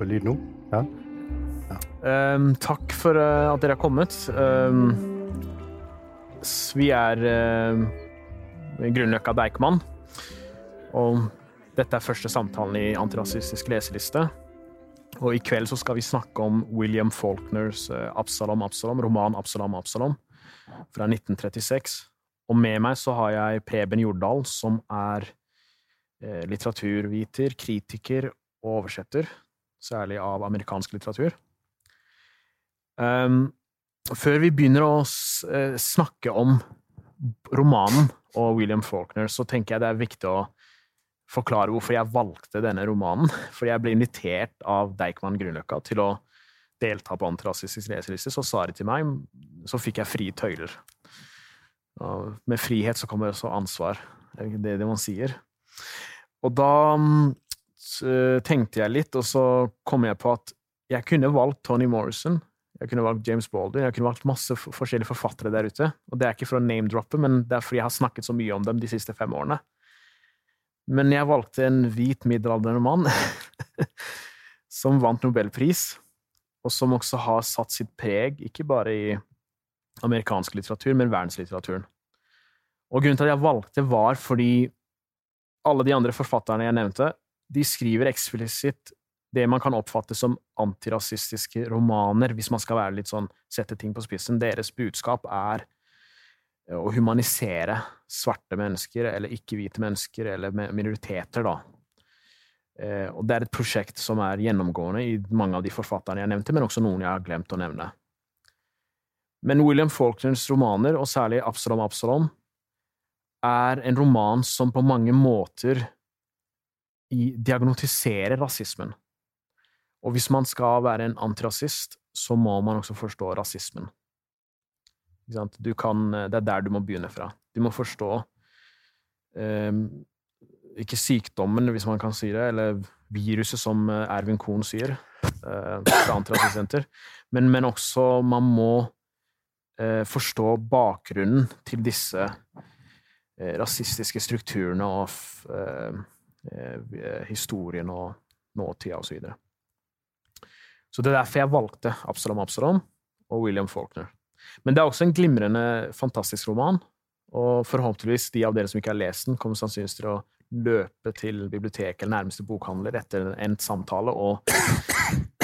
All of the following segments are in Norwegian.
på lyd nå? Ja. Um, takk for uh, at dere har kommet. Um, vi er uh, Grunnløkka Deichman. Og dette er første samtalen i Antirasistisk leseliste. Og i kveld så skal vi snakke om William Faulkners uh, Absalom Absalom, roman Absalom Absalom fra 1936. Og med meg så har jeg Preben Jordal, som er litteraturviter, kritiker og oversetter, særlig av amerikansk litteratur. Um, før vi begynner å uh, snakke om romanen og William Faulkner, så tenker jeg det er viktig å forklare hvorfor jeg valgte denne romanen. For jeg ble invitert av Deichman Grünerløkka til å delta på Antirasistisk leseliste. Så sa de til meg, så fikk jeg frie tøyler. Og med frihet så kommer også ansvar. Det er det, man sier. Og da tenkte jeg litt, og så kom jeg på at jeg kunne valgt Tony Morrison jeg kunne valgt James Baldwin, jeg kunne valgt masse forskjellige forfattere der ute. Og det er ikke for å name-droppe, men det er fordi jeg har snakket så mye om dem de siste fem årene. Men jeg valgte en hvit, middelaldrende mann som vant nobelpris, og som også har satt sitt preg, ikke bare i amerikansk litteratur, men verdenslitteraturen. Og grunnen til at jeg valgte, var fordi alle de andre forfatterne jeg nevnte, de skriver eksplisitt det man kan oppfatte som antirasistiske romaner, hvis man skal være litt sånn, sette ting på spissen. Deres budskap er eh, å humanisere svarte mennesker, eller ikke-hvite mennesker, eller minoriteter, da. Eh, og det er et prosjekt som er gjennomgående i mange av de forfatterne jeg nevnte, men også noen jeg har glemt å nevne. Men William Faulkners romaner, og særlig Absalom Absalom, er en roman som på mange måter diagnotiserer rasismen. Og hvis man skal være en antirasist, så må man også forstå rasismen. Kan, det er der du må begynne fra. Du må forstå um, ikke sykdommen, hvis man kan si det, eller viruset, som eh, Ervin Kohn sier uh, fra Antirasistsenter, men, men, også man må uh, forstå bakgrunnen til disse uh, rasistiske strukturene og historien og nåtida og så videre. Så det er derfor jeg valgte Absalom Absalom og William Faulkner. Men det er også en glimrende, fantastisk roman, og forhåpentligvis de av dere som ikke har lest den, kommer sannsynligvis til å løpe til biblioteket eller nærmeste bokhandler etter en samtale og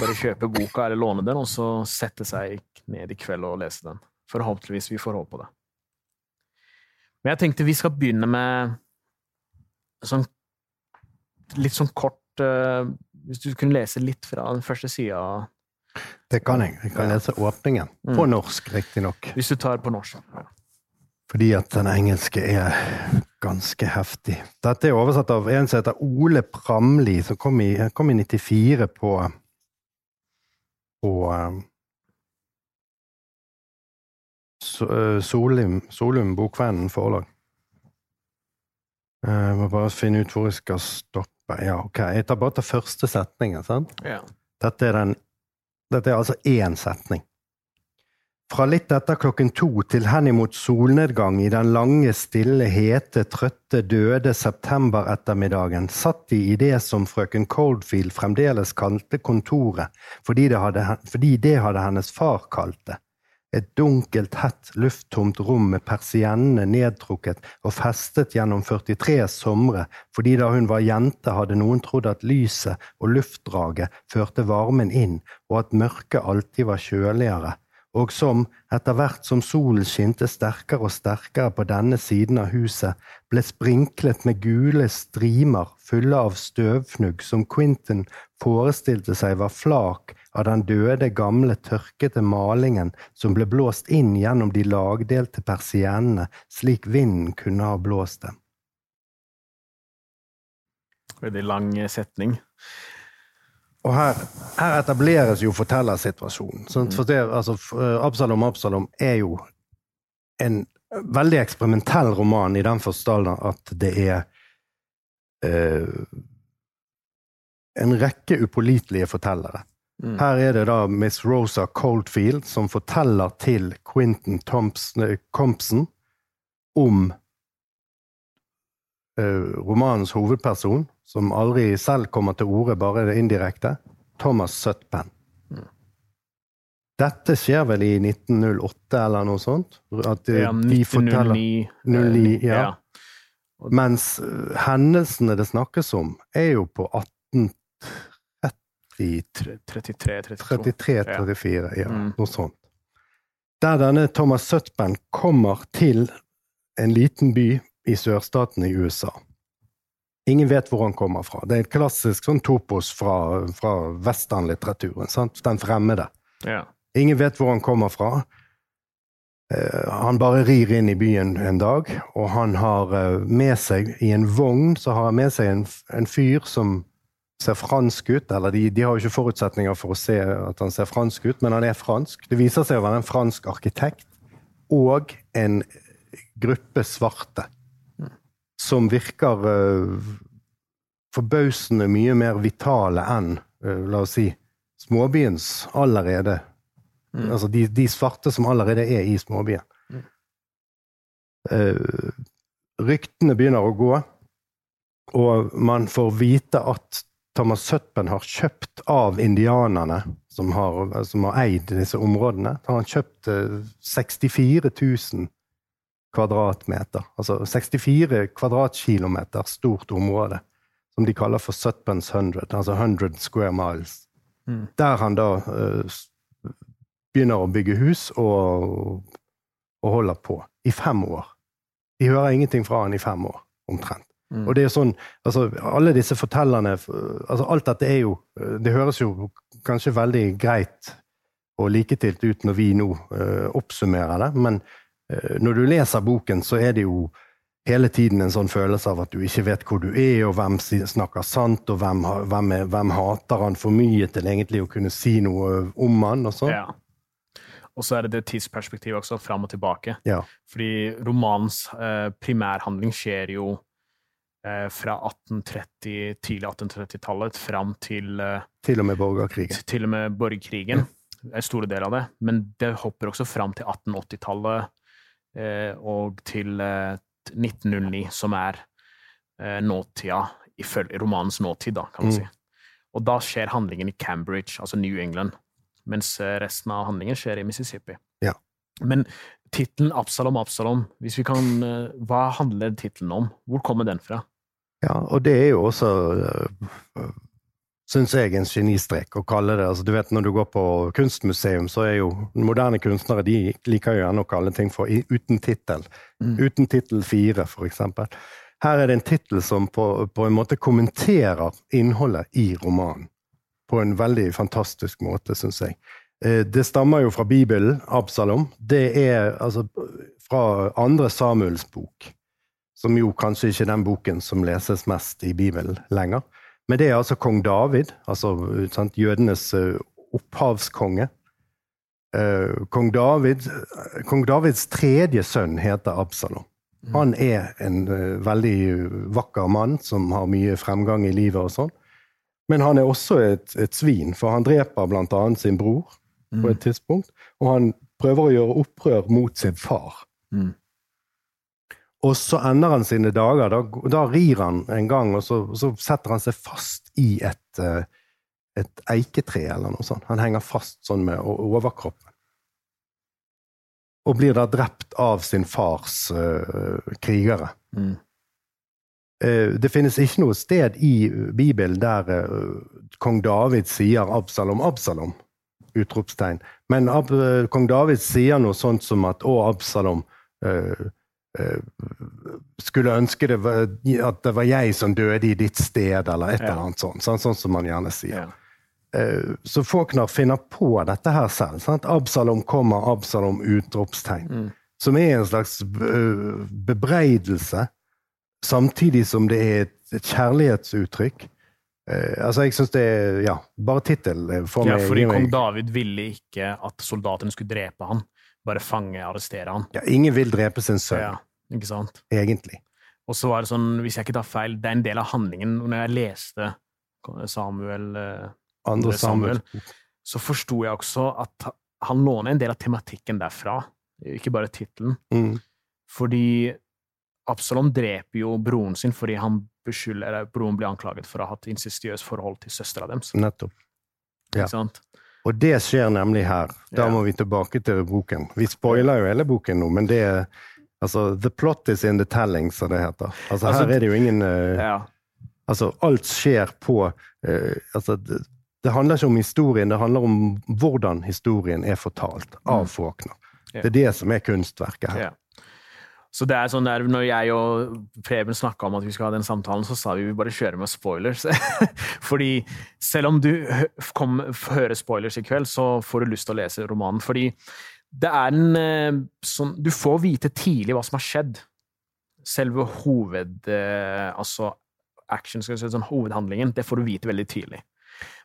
bare kjøpe boka eller låne den, og så sette seg ned i kveld og lese den. Forhåpentligvis. Vi får håpe på det. Men jeg tenkte vi skal begynne med sånn litt sånn kort uh, hvis du kunne lese litt fra den første sida Det kan jeg. Jeg kan lese åpningen. På mm. norsk, riktignok. Hvis du tar på norsk. Ja. Fordi at den engelske er ganske heftig. Dette er oversatt av en som heter Ole Pramli, som kom i, kom i 94 på, på um, Solum, Solum Bokvennen forlag. Jeg må bare finne ut hvor jeg skal stoppe. Ja, ok. Jeg tar bare til første setningen. sant? Ja. Dette, er den, dette er altså én setning. Fra litt etter klokken to til henimot solnedgang i den lange, stille, hete, trøtte, døde septemberettermiddagen satt de i det som frøken Coldfield fremdeles kalte kontoret, fordi det hadde, fordi det hadde hennes far kalt det. Et dunkelt, hett, lufttomt rom med persiennene nedtrukket og festet gjennom 43 somre, fordi da hun var jente hadde noen trodd at lyset og luftdraget førte varmen inn, og at mørket alltid var kjøligere, og som, etter hvert som solen skinte sterkere og sterkere på denne siden av huset, ble sprinklet med gule strimer fulle av støvfnugg som Quentin forestilte seg var flak av den døde, gamle, tørkete malingen som ble blåst inn gjennom de lagdelte persiennene, slik vinden kunne ha blåst dem. Veldig lang setning. Og her, her etableres jo fortellersituasjonen. Sånn, for det, altså, Absalom Absalom er jo en veldig eksperimentell roman i den forstand at det er eh, en rekke upålitelige fortellere. Mm. Her er det da Miss Rosa Coldfield som forteller til Quentin eh, Compson om uh, romanens hovedperson, som aldri selv kommer til orde, bare det indirekte. Thomas Sutpen. Dette skjer vel i 1908 eller noe sånt? At Ja, de forteller 1909. 09, ja. ja. Mens eh, hendelsene det snakkes om, er jo på 1830 Tre- 33, 32. 33-34, ja, Mm. noe sånt. Der denne Thomas Sutpen kommer til en liten by i sørstaten i USA. Ingen vet hvor han kommer fra. Det er et klassisk sånn topos fra, fra westernlitteraturen. sant? Den fremmede. Ja. Ingen vet hvor han kommer fra. Eh, han bare rir inn i byen en dag, og han har eh, med seg i en vogn så har han med seg en, en fyr som ser fransk ut. Eller de, de har jo ikke forutsetninger for å se at han ser fransk ut, men han er fransk. Det viser seg å være en fransk arkitekt og en gruppe svarte. Som virker uh, forbausende mye mer vitale enn, uh, la oss si, småbyens allerede Mm. Altså de, de svarte som allerede er i småbyen. Mm. Eh, ryktene begynner å gå, og man får vite at Thomas Sutpen har kjøpt av indianerne som har, som har eid disse områdene. Han har kjøpt eh, 64 000 kvadratmeter. Altså 64 kvadratkilometer stort område, som de kaller for Sutpens 100, altså 100 square miles. Mm. Der han da uh, begynner å bygge hus og, og holder på. I fem år. De hører ingenting fra han i fem år, omtrent. Mm. Og det er sånn, altså alle disse fortellerne altså Alt dette er jo Det høres jo kanskje veldig greit og liketilt ut når vi nå uh, oppsummerer det, men uh, når du leser boken, så er det jo hele tiden en sånn følelse av at du ikke vet hvor du er, og hvem snakker sant, og hvem, hvem, er, hvem hater han for mye til egentlig å kunne si noe om han, og sånn. Ja. Og så er det det tidsperspektivet også, fram og tilbake. Ja. Fordi romanens eh, primærhandling skjer jo eh, fra 1830, tidlig 1830-tallet fram til, eh, Til og med borgerkrigen. til og med borgerkrigen. En stor del av det. Men det hopper også fram til 1880-tallet eh, og til eh, 1909, som er eh, nåtida, ifølge romanens nåtid, da, kan man Mm. si. Og da skjer handlingen i Cambridge, altså New England, mens eh, resten av handlingen skjer i Mississippi. Ja. Men tittelen Absalom, Absalom, hvis vi kan, eh, hva handler tittelen om? Hvor kommer den fra? Ja, og det er jo også, uh, syns jeg, en genistrek å kalle det altså, Du vet, når du går på kunstmuseum, så er jo moderne kunstnere de liker jo gjerne å kalle ting for uten tittel. Mm. Uten tittel fire, for eksempel. Her er det en tittel som på, på en måte kommenterer innholdet i romanen. På en veldig fantastisk måte, syns jeg. Eh, Det stammer jo fra Bibelen, Absalom. Det er altså fra andre Samuels bok som jo kanskje ikke er den boken som leses mest i Bibelen lenger. Men det er altså kong David, altså sant, jødenes eh, opphavskonge. Eh, kong, David, kong Davids tredje sønn heter Absalom. Han er en eh, veldig vakker mann som har mye fremgang i livet og sånn. Men han er også et, et svin, for han dreper annet sin bror på et tidspunkt. Og han prøver å gjøre opprør mot sin far. Mm. Og så ender han sine dager. Da, da rir han en gang, og så, så setter han seg fast i et, eh, et eiketre eller noe sånt. Han henger fast sånn med overkroppen. Og blir da drept av sin fars uh, krigere. Mm. Uh, det finnes ikke noe sted i Bibelen der uh, kong David sier 'Absalom, Absalom'. Utropstegn. Men kong David sier noe sånt som at 'Å, Absalom'. Eh, skulle ønske det var, at det var jeg som døde i ditt sted, eller et Ja. eller annet sånt. Sånn, sånn som man gjerne sier. Ja. Eh, Så Faulkner finner på dette her selv. Sant? Absalom kommer, Absalom utropstegn. Mm. Som er en slags eh, bebreidelse, samtidig som det er et, et kjærlighetsuttrykk. Altså, jeg syns det er Ja, bare tittel får ja, fordi kong David ville ikke at soldatene skulle drepe han, bare fange, arrestere han. ja, Ingen vil drepe sin sønn, Ja, ikke sant? egentlig. Og så var det sånn, hvis jeg ikke tar feil, det er en del av handlingen når jeg leste Samuel eh, Andre Samuel. Samuel. så forsto jeg også at han låner en del av tematikken derfra, ikke bare tittelen. Mm. Fordi Absalom dreper jo broren sin fordi han beskylder, eller broren blir anklaget for å ha hatt insistiøst forhold til søstera deres. Nettopp. Ja. Ikke sant? Og det skjer nemlig her. Da Ja. må vi tilbake til boken. Vi spoiler jo hele boken nå, men det er Altså, the plot is in the telling, som det heter. Altså, Altså, her er det jo ingen uh, Ja. Altså, alt skjer på uh, Altså, det, det handler ikke om historien, det handler om hvordan historien er fortalt av Faulkner. Mm. Det er det som er kunstverket her. Ja. Så det er sånn der, når jeg og Preben snakka om at vi skulle ha den samtalen, så sa vi vi bare kjører med spoilers. fordi selv om du kom, hører spoilers i kveld, så får du lyst til å lese romanen. Fordi det er en eh, sånn Du får vite tidlig hva som har skjedd. Selve hoved... eh, altså action, skal vi si, sånn hovedhandlingen, det får du vite veldig tidlig.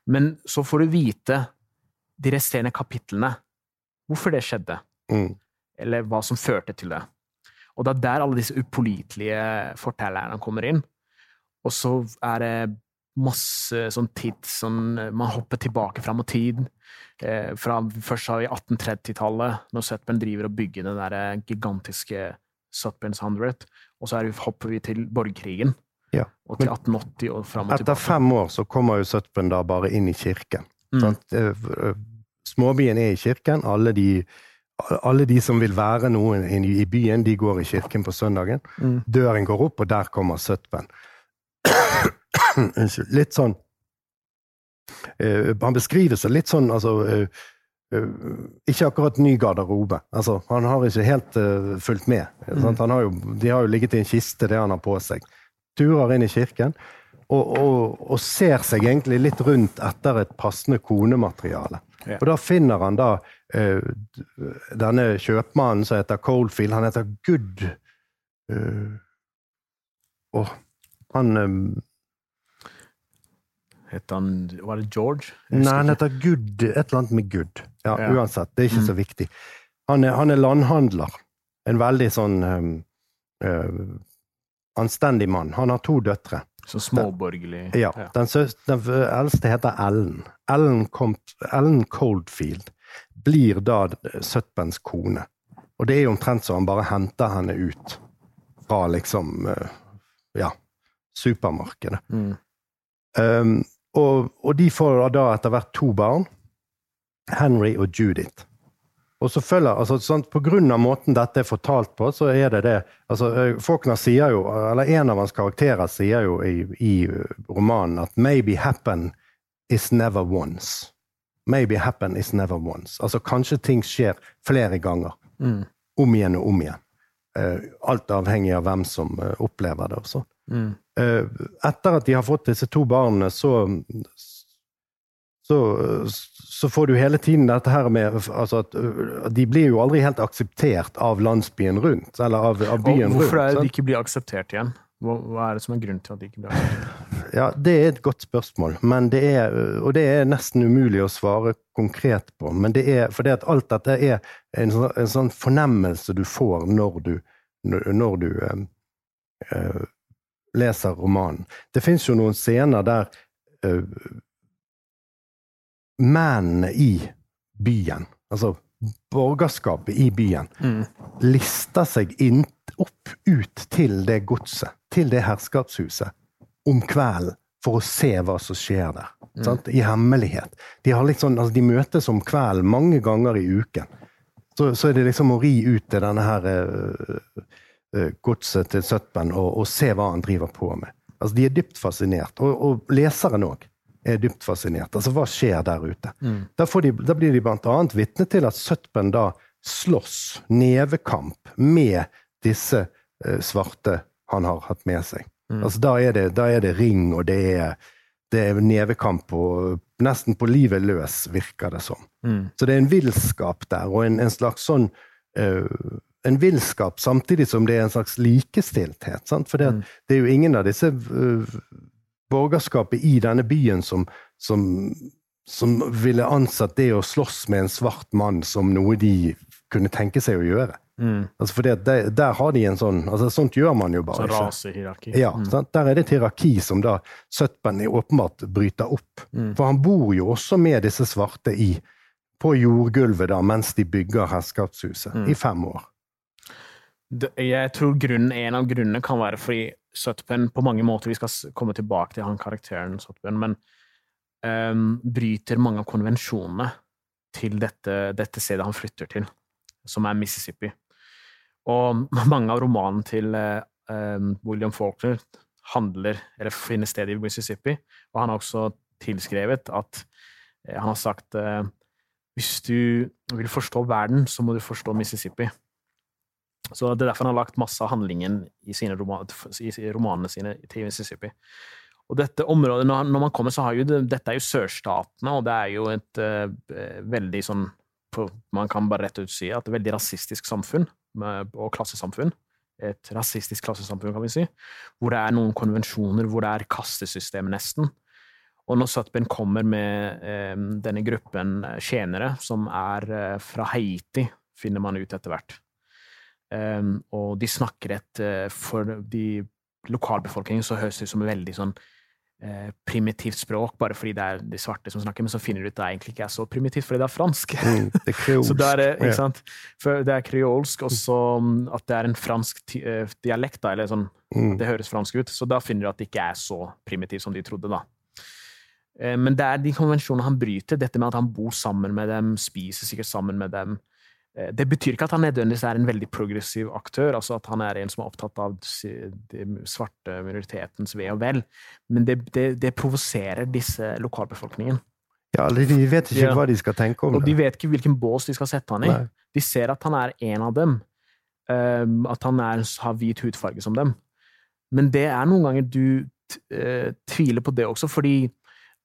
Men så får du vite de resterende kapitlene. Hvorfor det skjedde Mm. eller hva som førte til det. Og det er der alle disse upålitelige fortellerne kommer inn. Og så er det masse sånn tids sånn, Man hopper tilbake fram i tid. Eh, fra, først har vi 1830-tallet, når Sutpen driver og bygger den der gigantiske Sutpens Hundred. Og så vi, hopper vi til borgerkrigen. Ja, Og til 1880 og fram og Etter tilbake. fem år så kommer jo Sutpen da bare inn i kirken. Mm. Eh, eh, Småbyen er i kirken. Alle de, alle de som vil være noen i byen, de går i kirken på søndagen. Mm. Døren går opp, og der kommer Sutpen. Unnskyld. Litt sånn uh, Han beskriver seg litt sånn altså uh, Uh, Ikke akkurat ny garderobe. Altså, han har ikke helt uh, fulgt med. Han har jo, de har jo ligget i en kiste, det han har på seg. Turer inn i kirken. Og, og, og ser seg egentlig litt rundt etter et passende konemateriale. Ja. Og da finner han da uh, denne kjøpmannen som heter Coldfield. Han heter Good eh, Åh, han eh, Het han Var det George? Nei, han heter Good. Et eller annet med Good. Ja, Ja. Uansett, det er ikke Mm. så viktig. Han er, han er landhandler. En veldig sånn um, uh, anstendig mann. Han har to døtre. Så småborgerlig. Ja, Den, søs, den eldste heter Ellen. Ellen, kom, Ellen Coldfield blir da Søtbens kone. Og det er jo omtrent så han bare henter henne ut fra liksom eh, ja, supermarkedet. Mm. Um, og, og de får da etter hvert to barn. Henry og Judith. Og så følger, altså sånn, På grunn av måten dette er fortalt på, så er det det altså eh, Faulkner sier jo, eller En av hans karakterer sier jo i, i eh, romanen at 'maybe happen is never once'. Maybe happen is never once. Altså Kanskje ting skjer flere ganger. Mm. Om igjen og om igjen. Eh, alt avhengig av hvem som opplever det. og sånn. Mm. Eh, etter at de har fått disse to barna, så, så så får du hele tiden dette her med altså at De blir jo aldri helt akseptert av landsbyen rundt, eller av, av byen hvorfor er rundt. det de ikke blir akseptert igjen? Hva, er det som er grunnen til at de ikke blir akseptert? Ja, Det er et godt spørsmål, men det er, og det er nesten umulig å svare konkret på. Men det er fordi at alt dette er en, en sånn fornemmelse du får når du, når du eh, eh, leser romanen. Det fins jo noen scener der uh, mennene i byen, altså borgerskapet i byen, Mm. lister seg inn, opp ut til det godset, til det herskapshuset, om kvelden for å se hva som skjer der. Sant? I hemmelighet. De, sånn, altså de møtes om kvelden mange ganger i uken. Så, så er det liksom å ri ut til denne her eh, godset til Sutpen og, og se hva han driver på med. Altså, de er dypt fascinert. Og, og leseren òg er dypt fascinert. Altså, hva skjer der ute? Mm. Da, får de, da blir de blant annet vitne til at Sutpen da slåss nevekamp med disse uh, svarte han har hatt med seg. Mm. Altså, da, er det, da er det ring, og det er, det er nevekamp og nesten på livet løs, virker det som. Mm. Så det er en villskap der, og en, en slags sånn eh, En villskap samtidig som det er en slags likestilthet. Sant? For det, Mm. det er jo ingen av disse uh, borgerskapet i denne byen som, som, som ville ansett det å slåss med en svart mann som noe de kunne tenke seg å gjøre. Mm. Altså for det, der, der har de en sånn altså Sånt gjør man jo bare Sånn ikke. rasehierarki. Ja, Mm. sant? Der er det et hierarki som da Sutpen åpenbart bryter opp. Mm. For han bor jo også med disse svarte i, på jordgulvet da, mens de bygger herskapshuset, Mm. i fem år. Jeg tror grunnen, En av grunnene kan være fordi Sutpen på mange måter Vi skal komme tilbake til han karakteren Sutpen, men um, bryter mange av konvensjonene til dette, dette stedet han flytter til, som er Mississippi. Og mange av romanene til um, William Faulkner handler, eller finner sted i Mississippi, og han har også tilskrevet at uh, Han har sagt uh, hvis du vil forstå verden, så må du forstå Mississippi. Så Det er derfor han har lagt masse av handlingen i, roman, i romanene sine til Mississippi. Og dette området, når, man kommer, så har jo det, Dette er jo sørstatene, og det er jo et uh, veldig sånn Man kan bare rett ut si at et veldig rasistisk samfunn med, og klassesamfunn. Et rasistisk klassesamfunn, kan vi si. Hvor det er noen konvensjoner, hvor det er kastesystem, nesten. Og når Sutpin kommer med eh, denne gruppen tjenere, som er eh, fra Haiti, finner man ut etter hvert. Um, og de snakker et For de lokalbefolkningen så høres det ut som et veldig sånn Eh, primitivt språk bare fordi det er de svarte som snakker, men så finner du ut at det egentlig ikke er så primitivt fordi det er fransk. Mm, det er kreolsk. det er, ikke sant? For det er kreolsk, og så mm, at det er en fransk dialekt, da, eller sånn mm. Det høres fransk ut. Så da finner du at det ikke er så primitivt som de trodde, da. Men det er de konvensjonene han bryter. Dette med at han bor sammen med dem, spiser sikkert sammen med dem. Eh, det betyr ikke at han nødvendigvis er en veldig progressiv aktør, altså at han er en som er opptatt av den svarte minoritetens ve og vel, men det, det, det provoserer disse lokalbefolkningen. Ja, De vet ikke ja. hva de skal tenke om det. Og de vet ikke hvilken bås de skal sette han i. Nei. De ser at han er en av dem, um, at han er, har hvit hudfarge som dem. Men det er noen ganger du uh, tviler på det også, fordi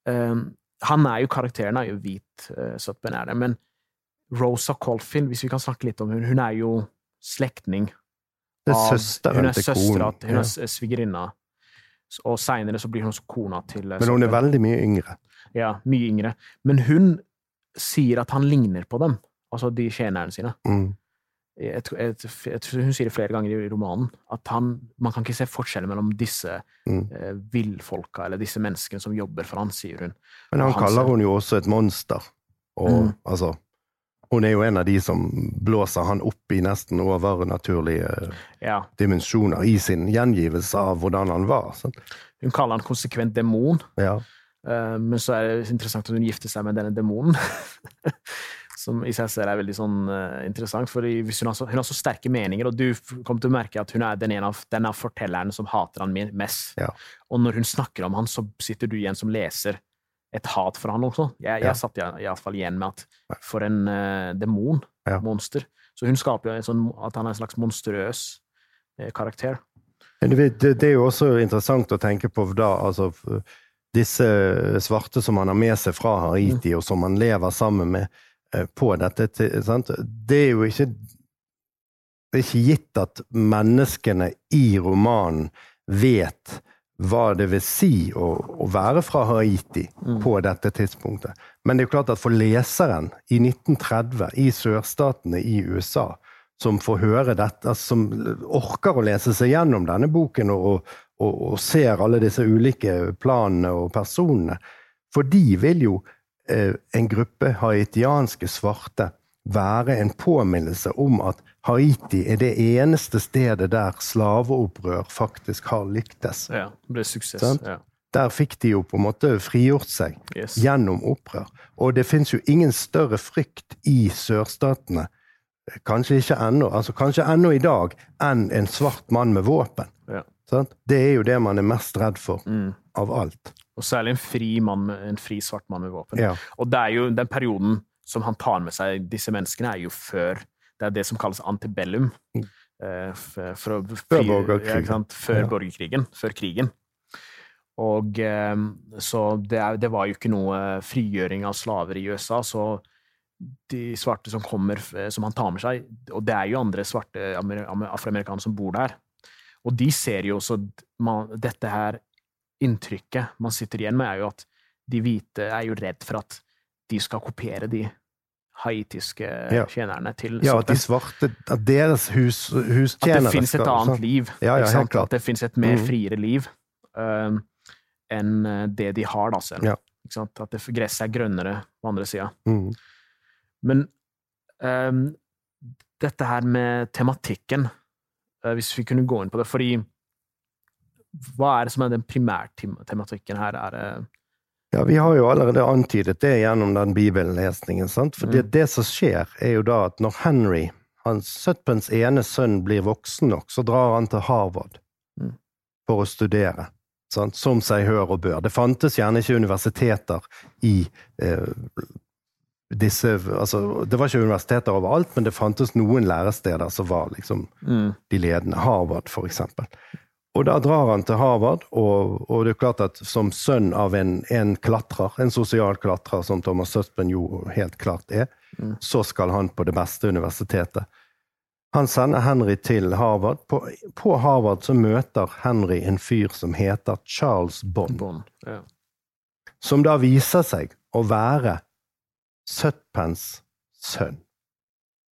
um, han er jo karakteren er jo hvit, uh, Sutben er det, men Rosa Colfin, hvis vi kan snakke litt om hun, hun er jo slektning Hun er søstera til Hun er svigerinna. Og seinere så blir hun også kona til Men hun er veldig mye yngre. Ja, mye yngre. Men hun sier at han ligner på dem, altså de tjenerne sine. Mm. Jeg, jeg, jeg, hun sier det flere ganger i romanen, at han, man kan ikke se forskjellen mellom disse mm. eh, villfolka eller disse menneskene som jobber for han, sier hun. Men han, han kaller hun jo også et monster. Og mm. altså hun er jo en av de som blåser han opp i nesten overnaturlige ja. dimensjoner i sin gjengivelse av hvordan han var. Sånn. Hun kaller han konsekvent demon, ja. uh, men så er det interessant at hun gifter seg med denne demonen. som i seg selv er veldig sånn uh, interessant, for hun har, så, hun har, så, sterke meninger, og du kommer til å merke at hun er den, av, den av fortellerne som hater han mest. Ja. Og når hun snakker om han, så sitter du igjen som leser et hat for han også. Jeg, jeg ja. satt iallfall igjen med at for en uh, demon, ja. monster. Så hun skaper jo en sånn, at han er en slags monstrøs uh, karakter. Det, det, det, er jo også interessant å tenke på da, altså disse svarte som han har med seg fra Haiti, mm. og som han lever sammen med uh, på dette. Sant? Det er jo ikke det er ikke gitt at menneskene i romanen vet hva det vil si å, å være fra Haiti mm. på dette tidspunktet. Men det er jo klart at for leseren i 1930 i sørstatene i USA, som får høre dette, altså, som orker å lese seg gjennom denne boken og, og, og ser alle disse ulike planene og personene, for de vil jo eh, en gruppe haitianske svarte være en påminnelse om at Haiti er det eneste stedet der slaveopprør faktisk har lyktes. Ja, det ble suksess. Ja. Der fikk de jo på en måte frigjort seg yes. gjennom opprør. Og det fins jo ingen større frykt i sørstatene, kanskje ikke ennå, altså kanskje ennå i dag, enn en svart mann med våpen. Ja. Det er jo det man er mest redd for mm. av alt. Og særlig en fri, mann, en fri svart mann med våpen. Ja. Og det er jo den perioden som han tar med seg disse menneskene, er jo før Det er det som kalles antibellum. Mm. Eh, for, for, før borgerkrigen. Før ja. borgerkrigen. Før krigen. Og eh, så det, er, det, var jo ikke noe frigjøring av slaver i USA, så de svarte som kommer, eh, som han tar med seg, og det er jo andre svarte afroamerikanere som bor der, og de ser jo også man, dette her inntrykket man sitter igjen med, er jo at de hvite er jo redd for at de skal kopiere de haitiske ja. tjenerne til Ja, at de svarte At deres hus, hustjenere At det finnes et annet liv. Ja, ja. At det finnes et mer mm. friere liv uh, enn eh, det de har, da selv. Ja. At det, gresset er grønnere på andre sida. Mm. Men um, dette her med tematikken, uh, hvis vi kunne gå inn på det Fordi hva er det som er den primærtematikken her? Er det Ja, vi har jo allerede antydet det gjennom den bibellesningen. sant? For det, Mm. det som skjer, er jo da at når Henry, hans Sutpens ene sønn, blir voksen nok, så drar han til Harvard Mm. for å studere. Sant? Som seg hør og bør. Det fantes gjerne ikke universiteter i eh, disse Altså, det var ikke universiteter overalt, men det fantes noen læresteder som var liksom Mm. de ledende. Harvard, for eksempel. Og da drar han til Harvard, og, og det er klart at som sønn av en, en klatrer, en sosial klatrer, som Thomas Sutpen jo helt klart er, Mm. så skal han på det beste universitetet. Han sender Henry til Harvard. På, på Harvard så møter Henry en fyr som heter Charles Bond, Bond. Ja. som da viser seg å være Søtpens sønn.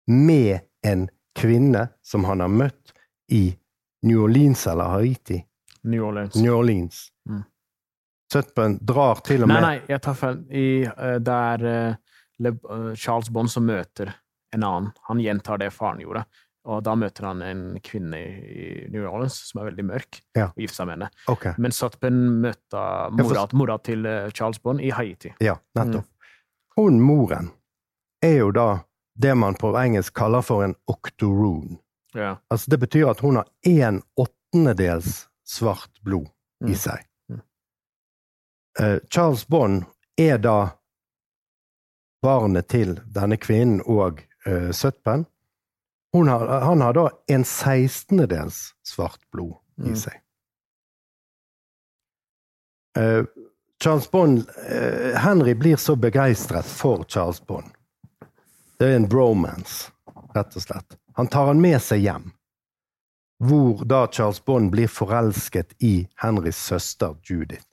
Med en kvinne som han har møtt i New Orleans eller Haiti. New Orleans. New Orleans. Mm. Sutpen drar til og med nei, nei, jeg tar feil. I, uh, det er eh, Le, uh, Charles Bond som møter en annen. Han gjentar det faren gjorde. Og da møter han en kvinne i New Orleans som er veldig mørk, Ja. og gifter seg med henne. Okay. Men Sutpen møter mora, mora til eh, Charles Bond i Haiti. ja, Mm. nettopp. Hun moren er jo da det man på engelsk kaller for en octoroon. Ja. Altså det betyr at hun har en åttendedels svart blod i Mm. seg. Mm. Eh, Charles Bond er da barnet til denne kvinnen og uh, Søtpen. Hun har, han har da en sekstendedels svart blod i Mm. seg. Eh, Charles Bond uh, Henry blir så begeistret for Charles Bond. Det er en bromance, rett og slett. Han tar han med seg hjem, hvor da Charles Bond blir forelsket i Henrys søster Judith.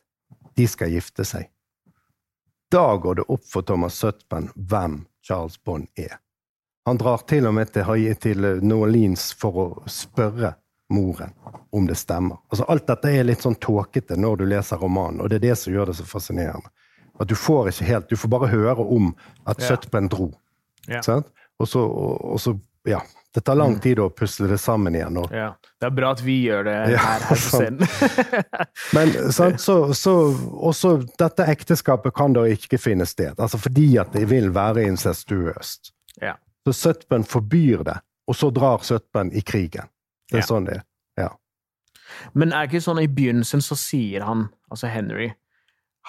De skal gifte seg. Da går det opp for Thomas Sutpen hvem Charles Bond er. Han drar til og med til, til New Orleans for å spørre moren om det stemmer. Altså Alt dette er litt sånn tåkete når du leser romanen, og det er det som gjør det så fascinerende. At du får ikke helt Du får bare høre om at Ja. Sutpen dro. Ja. Sant? Og så, og, og så Ja. Det tar lang tid å pusle det sammen igjen. Og, ja. Det er bra at vi gjør det Ja, her, her på scenen. men sant, så, så også dette ekteskapet kan da ikke finne sted. Altså fordi at det vil være incestuøst. Ja. Så Søtben forbyr det, og så drar Søtben i krigen. Det er Ja. sånn det er. Men er det ikke sånn i begynnelsen så sier han, altså Henry,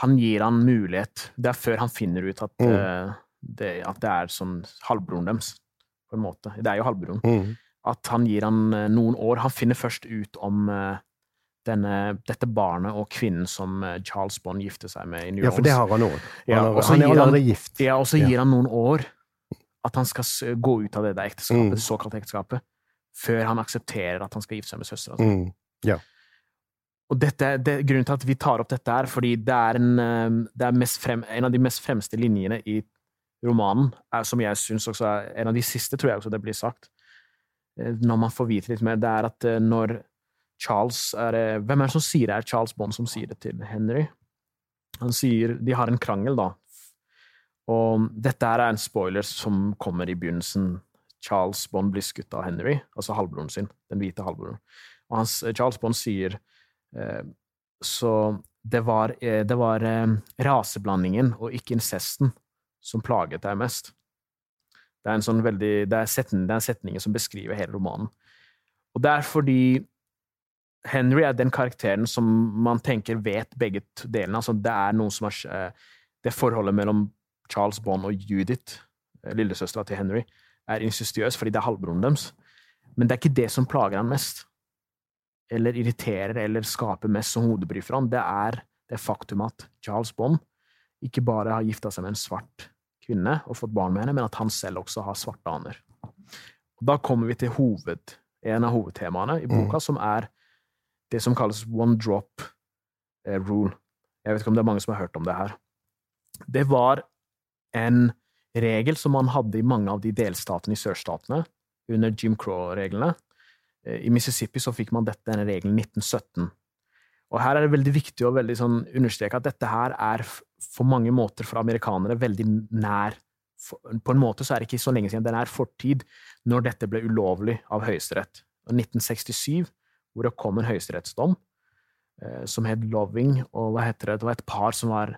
han gir han mulighet Det er før han finner ut at, Mm. eh, det, at det er sånn halvbroren deres, på en måte. Det er jo halvbroren. Mm. At han gir han eh, noen år. Han finner først ut om eh, denne, dette barnet og kvinnen som eh, Charles Bond gifter seg med i New Orleans. Ja, for det har han òg. Ja, og så er gir. Ja, og så Ja. gir han noen år at han skal gå ut av det der ekteskapet, Mm. såkalte ekteskapet, før han aksepterer at han skal gifte seg med søstera si. Mm. Og dette, det, grunnen til at vi tar opp dette, er fordi det er, en, det er mest frem, en av de mest fremste linjene i romanen, som jeg syns også er en av de siste, tror jeg også det blir sagt, eh, når man får vite litt mer, det er at eh, når Charles er eh, Hvem er det som sier det? Er Charles Bond som sier det til Henry? Han sier De har en krangel, da. Og dette er en spoiler som kommer i begynnelsen. Charles Bond blir skutt av Henry, altså halvbroren sin, den hvite halvbroren. Og hans, Charles Bond sier Så det var, det var raseblandingen og ikke incesten som plaget deg mest. Det er en sånn veldig Det er, setning, det er setninger som beskriver hele romanen. Og det er fordi Henry er den karakteren som man tenker vet begge delene. Altså, det er noe som er eh, Det forholdet mellom Charles Bond og Judith, eh, lillesøstera til Henry, er insistiøs fordi det er halvbroren deres. Men det er ikke det som plager han mest, eller irriterer eller skaper mest som hodebry for han. Det er det faktum at Charles Bond ikke bare har gifta seg med en svart kvinne og fått barn med henne, men at han selv også har svarte aner. Da kommer vi til hoved, en av hovedtemaene i boka, som er det som kalles one drop eh, rule. Jeg vet ikke om det er mange som har hørt om det her. Det var en regel som man hadde i mange av de delstatene i sørstatene under Jim Crow-reglene. Eh, I Mississippi så fikk man dette, denne regelen 1917. Og her er det veldig viktig å veldig sånn understreke at dette her er for mange måter for amerikanere veldig nær På en måte så er det ikke så lenge siden, den er fortid, når dette ble ulovlig av Høyesterett. Og 1967, hvor det kom en høyesterettsdom eh, som het Loving, og hva heter det, det var et par som var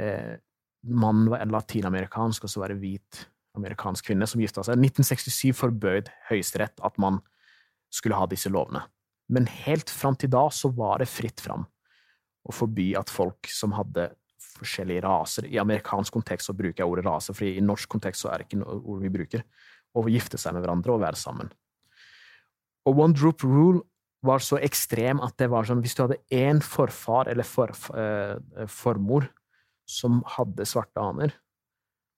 eh, mannen var latinamerikansk, og så var det hvit amerikansk kvinne som gifta seg. 1967 forbød Høyesterett at man skulle ha disse lovene. Men helt fram til da så var det fritt fram å forby at folk som hadde forskjellige raser I amerikansk kontekst så bruker jeg ordet rase, for i norsk kontekst så er det ikke noe ord vi bruker. Å gifte seg med hverandre og være sammen. Og one droop rule var så ekstrem at det var sånn hvis du hadde én forfar eller for, eh, formor som hadde svarte aner,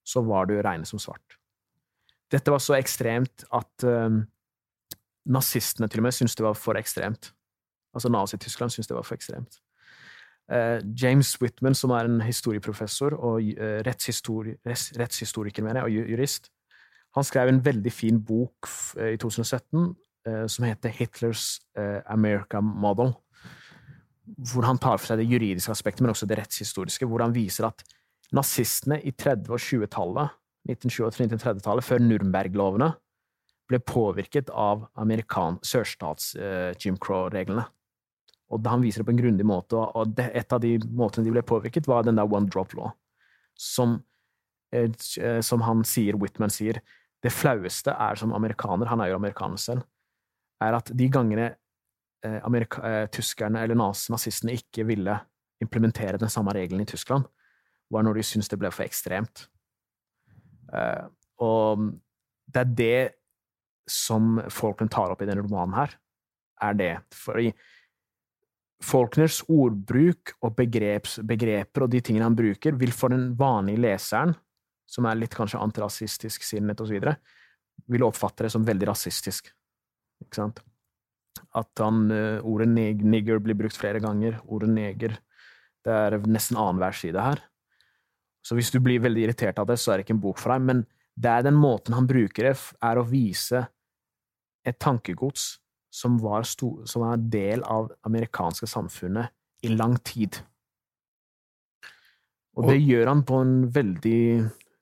så var du regnet som svart. Dette var så ekstremt at eh, nazistene til og med syntes det var for ekstremt. Altså Nazi-Tyskland syntes det var for ekstremt. Uh, James Whitman, som er en historieprofessor og rettshistori rettshistoriker mener jeg, og jurist, han skrev en veldig fin bok i 2017 som heter Hitlers America Model, hvor han tar for seg det juridiske aspektet, men også det rettshistoriske, hvor han viser at nazistene i 30- og 20-tallet, 1920-1930-tallet, før Nürnberg-lovene, ble påvirket av sørstats-Jim Crow-reglene. Og han viser det på en grundig måte, og et av de måtene de ble påvirket, var den der one drop law, som, eh, eh, som han sier, Whitman sier, det flaueste er som amerikaner, han er jo amerikaner selv, er at de gangene eh, eh, tyskerne eller nazistene ikke ville implementere den samme regelen i Tyskland, var når de syntes det ble for ekstremt. Eh, og det er det som Falkland tar opp i denne romanen her, er det. Fordi Faulkners ordbruk og begreps, begreper og de tingene han bruker, vil for den vanlige leseren, som er litt kanskje antirasistisk sinnet osv., vil oppfatte det som veldig rasistisk. Ikke sant? At han, uh, ordet nigger blir brukt flere ganger. Ordet neger Det er nesten annenhver side her. Så hvis du blir veldig irritert av det, så er det ikke en bok for deg. Men det er den måten han bruker det, er å vise et tankegods som var, stor, som er del av det amerikanske samfunnet i lang tid. Og det gjør han på en veldig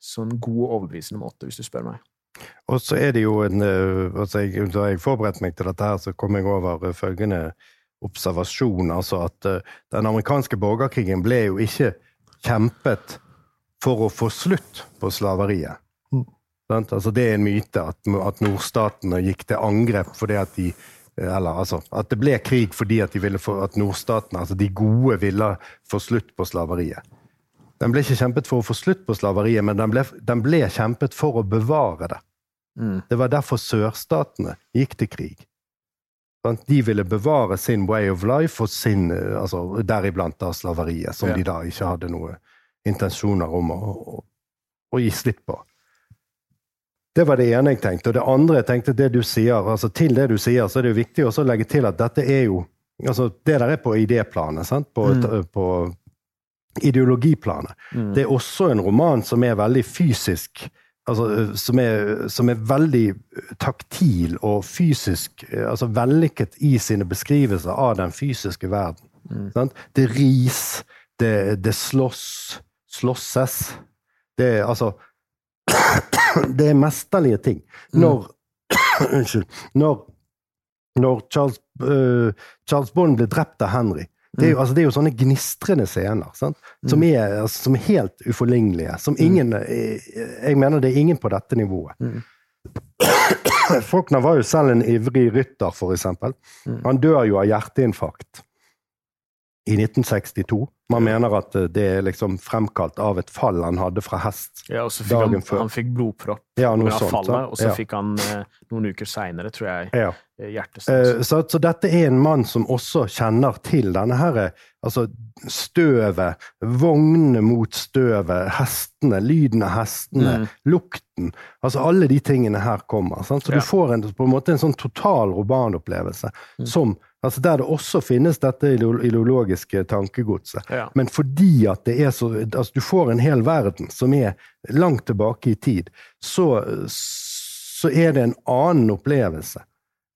sånn god og overbevisende måte, hvis du spør meg. Og så er det jo en eh, altså jeg, Da jeg forberedte meg til dette, her, så kom jeg over følgende observasjon. Altså at uh, den amerikanske borgerkrigen ble jo ikke kjempet for å få slutt på slaveriet. Mm. Altså, det er en myte at, at nordstatene gikk til angrep fordi at de eller altså, at det ble krig fordi at, de ville få, at nordstatene, altså de gode, ville få slutt på slaveriet. Den ble ikke kjempet for å få slutt på slaveriet, men den ble, den ble kjempet for å bevare det. Mm. Det var derfor sørstatene gikk til krig. De ville bevare sin way of life, og sin, altså, deriblant da slaveriet, som ja. de da ikke hadde noen intensjoner om å, å, å gi slipp på. Det var det ene jeg tenkte. Og det andre jeg tenkte, det du sier, altså til det du sier, så er det jo viktig også å legge til at dette er jo altså Det der er på idéplanet, sant? På, mm. på ideologiplanet. Mm. Det er også en roman som er veldig fysisk. Altså, som, er, som er veldig taktil og fysisk altså Vellykket i sine beskrivelser av den fysiske verden. Mm. Det ris, det, det slåss, slåsses. Det er altså det er mesterlige ting. Mm. Når Unnskyld. Når, når Charles, uh, Charles Bond blir drept av Henry det er, jo, mm. altså, det er jo sånne gnistrende scener sant? Som, mm. er, altså, som er helt uforlignelige. Som ingen eh, Jeg mener det er ingen på dette nivået. Mm. Faulkner var jo selv en ivrig rytter, for eksempel. Han dør jo av hjerteinfarkt i 1962. Man mener at eh, det er liksom fremkalt av et fall han hadde fra hest ja, og så fikk dagen han, før. Han fikk blodpropp ja, noe sånt, fallet, og så ja. fikk han eh, noen uker seinere, tror jeg, ja. Eh, hjertestans. Så, så, dette er en mann som også kjenner til denne her, altså støvet, vognene mot støvet, hestene, lyden av hestene, mm. lukten. Altså alle de tingene her kommer. Sant? Så du får en, på en måte en sånn total romanopplevelse mm. som Altså Der det også finnes dette ideologiske tankegodset. Ja. Men fordi at det er så Altså, du får en hel verden som er langt tilbake i tid, så, så er det en annen opplevelse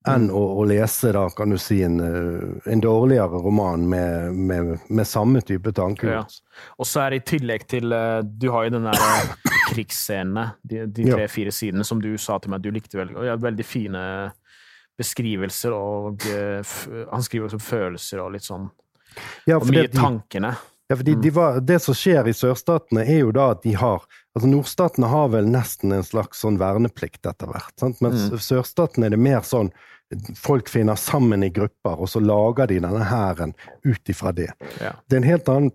enn mm. å, å, lese da, kan du si, en, en dårligere roman med, med, med samme type tankegods. Ja. Og så er det i tillegg til eh, Du har jo den der eh, krigsscenene, de, de tre-fire sidene, som du sa til meg du likte veldig, og ja, veldig fine beskrivelser, og uh, han skriver også følelser og litt sånn. Ja, og mye de, tankene. Ja, fordi de var, Det som skjer i sørstatene, er jo da at de har altså Nordstatene har vel nesten en slags sånn verneplikt etter hvert. Sant? Mens Mm. sørstatene er det mer sånn folk finner sammen i grupper, og så lager de denne hæren ut ifra det. Ja. Det er en helt annen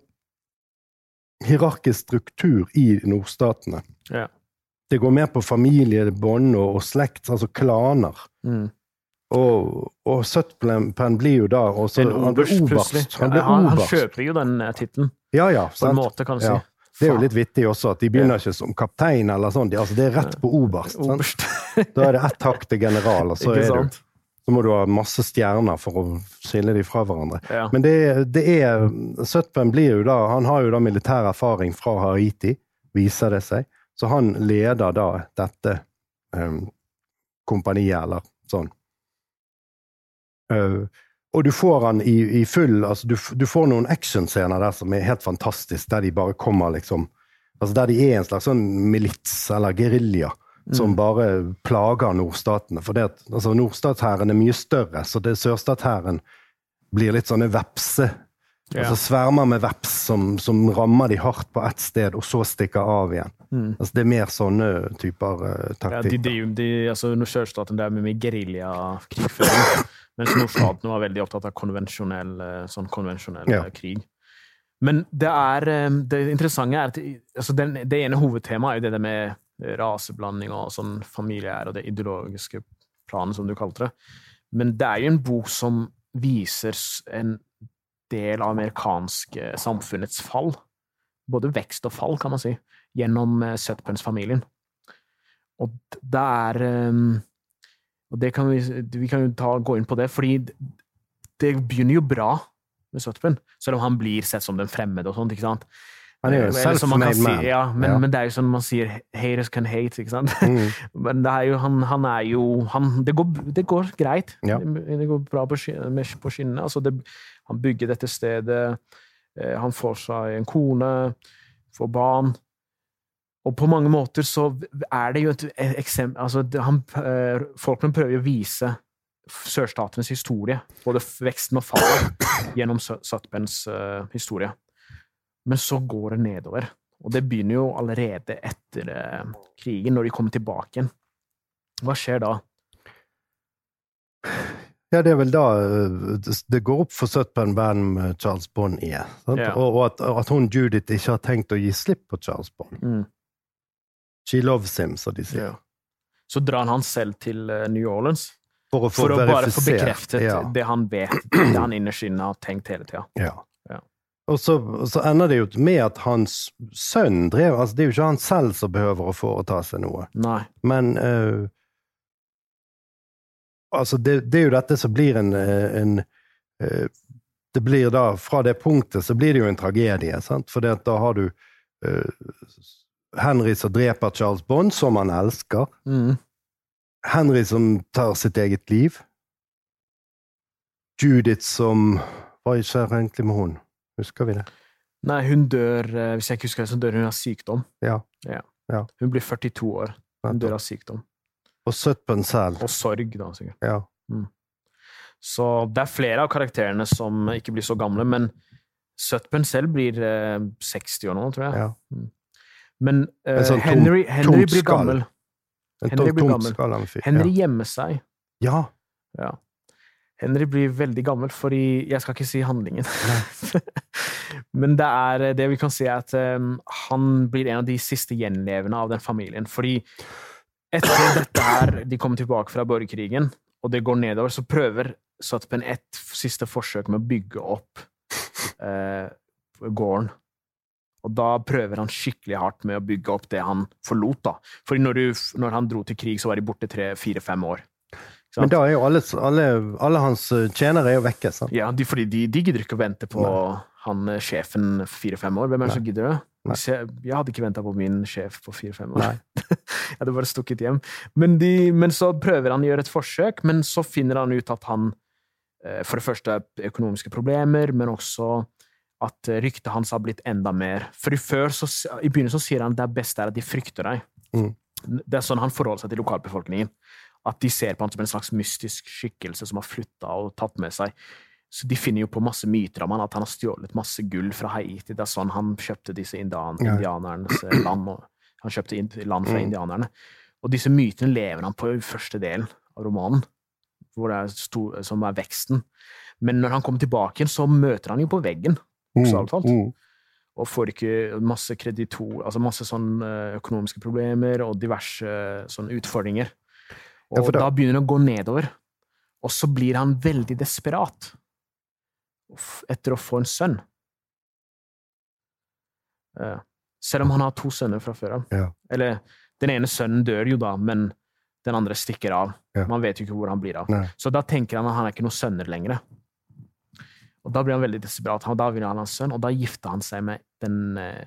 hierarkisk struktur i nordstatene. Ja. Det går mer på familiebånd og, og slekt, altså klaner. Mm. Og, og Sutpen blir jo da også, En oberst, plutselig. Han ja, han, han kjøper jo den eh, tittelen, Ja, ja, på en måte, kan du si. Ja. Det er jo litt vittig også, at de begynner ikke som kaptein eller sånn. De, altså, det er rett på oberst. Oberst. Da er det ett hakk til general, og så, er du, så må du ha masse stjerner for å skille de fra hverandre. Ja. Men det, det er Sutpen blir jo da Han har jo da militær erfaring fra Haiti, viser det seg. Så han leder da dette um, kompaniet, eller sånn. Uh, og du får han i, i full altså du, du får noen actionscener der som er helt fantastisk, der de bare kommer liksom altså Der de er en slags sånn milits, eller gerilja, som bare plager nordstatene. For det altså nordstatshæren er mye større, så det sørstatshæren blir litt sånne vepse Ja. Altså svermer med veps som, som rammer de hardt på ett sted, og så stikker av igjen. Mm. Altså Det er mer sånne typer uh, Ja, de driver, de, altså, Sørstaten der med mye geriljakrigføring, mens nordstaten var veldig opptatt av konvensjonell, eh, sånn konvensjonell Ja. eh, krig. Men det er eh, det interessante er at altså, den, det ene hovedtemaet er jo det der med raseblanding og sånn familieære og det ideologiske planet, som du kalte det. Men det er jo en bok som viser en del av amerikanske samfunnets fall. Både vekst og fall, kan man si, gjennom Sutpens-familien. Og det er Og det kan vi, vi kan jo ta, gå inn på det, fordi det begynner jo bra med Sutpen, selv om han blir sett som den fremmede og sånt, ikke sant? Han er jo self-made man. Si, ja, men, Ja. men det er jo sånn man sier 'haters can hate', ikke sant? Mm. Men det er jo, han, han er jo han, det, går, det går greit. Ja. Det, det går bra på, på skinnene. Altså det, han bygger dette stedet, eh, han får seg en kone, får barn. Og på mange måter så er det jo et eksempel altså han, eh, Folkene prøver jo å vise sørstatenes historie, både veksten og fallet, gjennom Su- Sutpens uh, historie. Men så går det nedover. Og det begynner jo allerede etter uh, krigen, når de kommer tilbake igjen. Hva skjer da? Ja, det er vel da det- går opp for Sutpen hvem Charles Bond er. Sant? Ja. Og, og at, at hun Judith ikke har tenkt å gi slipp på Charles Bond. Mm. She loves him, som de sier. Så drar han selv til eh, New Orleans For å få for å bare få bekreftet Ja. det han vet, det han innerst inne har tenkt hele tida. Ja. Ja. Og så, så ender det jo med at hans sønn drev altså Det er jo ikke han selv som behøver å foreta seg noe, Nei. men uh, Altså, det, det er jo dette som blir en, eh, en uh, Det blir da Fra det punktet så blir det jo en tragedie, sant? For da har du eh, Henry som dreper Charles Bond, som han elsker. Mm. Henry som tar sitt eget liv. Judith som Hva skjer egentlig med hun? Husker vi det? Nei, hun dør eh, Hvis jeg ikke husker det, så dør hun av sykdom. Ja. Ja. Hun blir 42 år. Hun dør av sykdom. Og Sutpen selv. Og sorg, da, sikkert. Ja. Så det er flere av karakterene som ikke blir så gamle, men Sutpen selv blir eh, 60 år nå, tror jeg. ja. Men uh, sånn Henry, Henry blir gammel. Henry blir gammel. Henry gjemmer seg. Ja. Ja. Henry blir veldig gammel, fordi Jeg skal ikke si handlingen. Men det er det vi kan si, er at um, han blir en av de siste gjenlevende av den familien. Fordi etter dette her, de kommer tilbake fra borgerkrigen, og det går nedover, så prøver Sutpen et siste forsøk med å bygge opp uh, gården. Og da prøver han skikkelig hardt med å bygge opp det han forlot. da. Fordi når, du, når han dro til krig, så var de borte tre-fire-fem år. Men da er jo alle, alle, alle hans eh, tjenere er jo vekke, sant? Ja, de, fordi de, de gidder ikke å vente på han eh, sjefen fire-fem år. Hvem er det som gidder det? Jeg, jeg hadde ikke venta på min sjef på fire-fem år. Nei. jeg hadde bare stukket hjem. Men, de, men så prøver han å gjøre et forsøk, men så finner han ut at han eh, for det første økonomiske problemer, men også at eh, ryktet hans har blitt enda mer. For før så, I begynnelsen så sier han at det beste er at de frykter deg. Mm. Det er sånn han forholder seg til lokalbefolkningen. At de ser på han som en slags mystisk skikkelse som har flytta og tatt med seg Så de finner jo på masse myter om han, at han har stjålet masse gull fra Haiti. Det er sånn han kjøpte disse indian Ja. indianernes eh, land. Han kjøpte land fra Mm. indianerne. Og disse mytene lever han på i første del av romanen, er stor, som er veksten. Men når han kommer tilbake igjen, så møter han jo på veggen, bokstavelig talt. Mm. Og får ikke masse kreditor, altså masse sånn eh, økonomiske problemer og diverse sånn utfordringer. Og ja, da- begynner det å gå nedover. Og så blir han veldig desperat etter å få en sønn. Eh, Selv om han har to sønner fra før av. Ja. Eller den ene sønnen dør jo da, men den andre stikker av. Ja. Man vet jo ikke hvor han blir av. Nei. Så da tenker han at han er ikke noen sønner lenger. Og da blir han veldig desperat. Han- Da vil han ha en sønn, og da gifter han seg med den eh,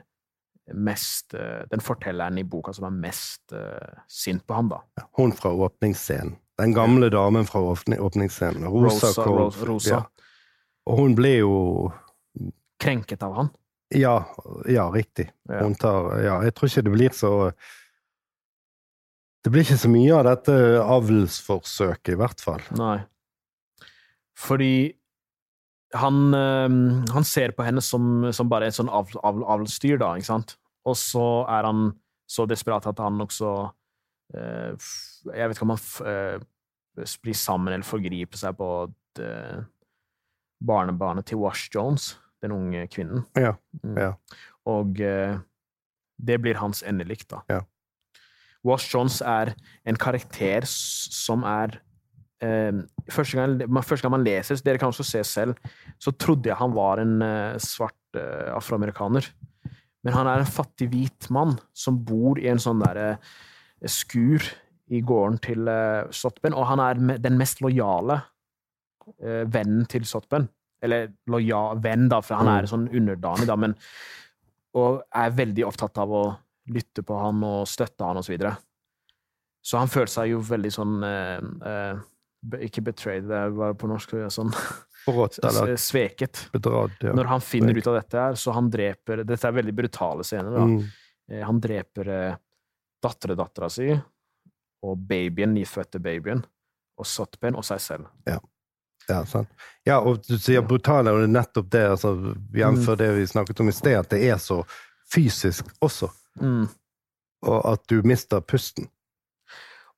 mest eh, Den fortelleren i boka som er mest uh, sint på ham. da. Hun fra åpningsscenen. Den gamle damen fra åpningsscenen. Rosa, Rosa-. Rosa. Ja. Og hun ble jo Krenket av han. Ja, ja riktig. Hun tar Ja, jeg tror ikke det blir så Det blir ikke så mye av dette avlsforsøket, i hvert fall. Nei. Fordi han, eh, han ser på henne som, som bare et sånn av, avlsdyr, da, ikke sant? Og så er han så desperat at han også eh, Jeg vet ikke om han eh, blir sammen eller forgriper seg på det, barnebarnet til Wash Jones, den unge kvinnen. Ja, Mm. ja. Og eh, det blir hans endelikt, da. Ja. Wash Jones er en karakter som er eh, første, gang, man- første gang man leser, så dere kan også se selv, så trodde jeg han var en eh, svart eh, afroamerikaner. Men han er en fattig hvit mann som bor i en sånn derre skur i gården til Sotben, og han er den mest lojale eh, vennen til Sotben. Eller lojal venn, da, for han er sånn underdanig, da, men Og er veldig opptatt av å lytte på han og støtte han, og så videre. Så han føler seg jo veldig sånn eh, eh, Ikke betrayed, det var på norsk sånn Forrådt eller sveket. bedratt. Ja. Når han finner ut av dette her, så han dreper Dette er veldig brutale scener, da. Mm. Eh, Han dreper eh, datterdattera si og babyen, nyfødte babyen, og Sotpen og seg selv. Ja, sant. ja, og du sier brutale, og det er nettopp det, altså, jf. Mm. det vi snakket om i sted, at det er så fysisk også, Mm. og at du mister pusten.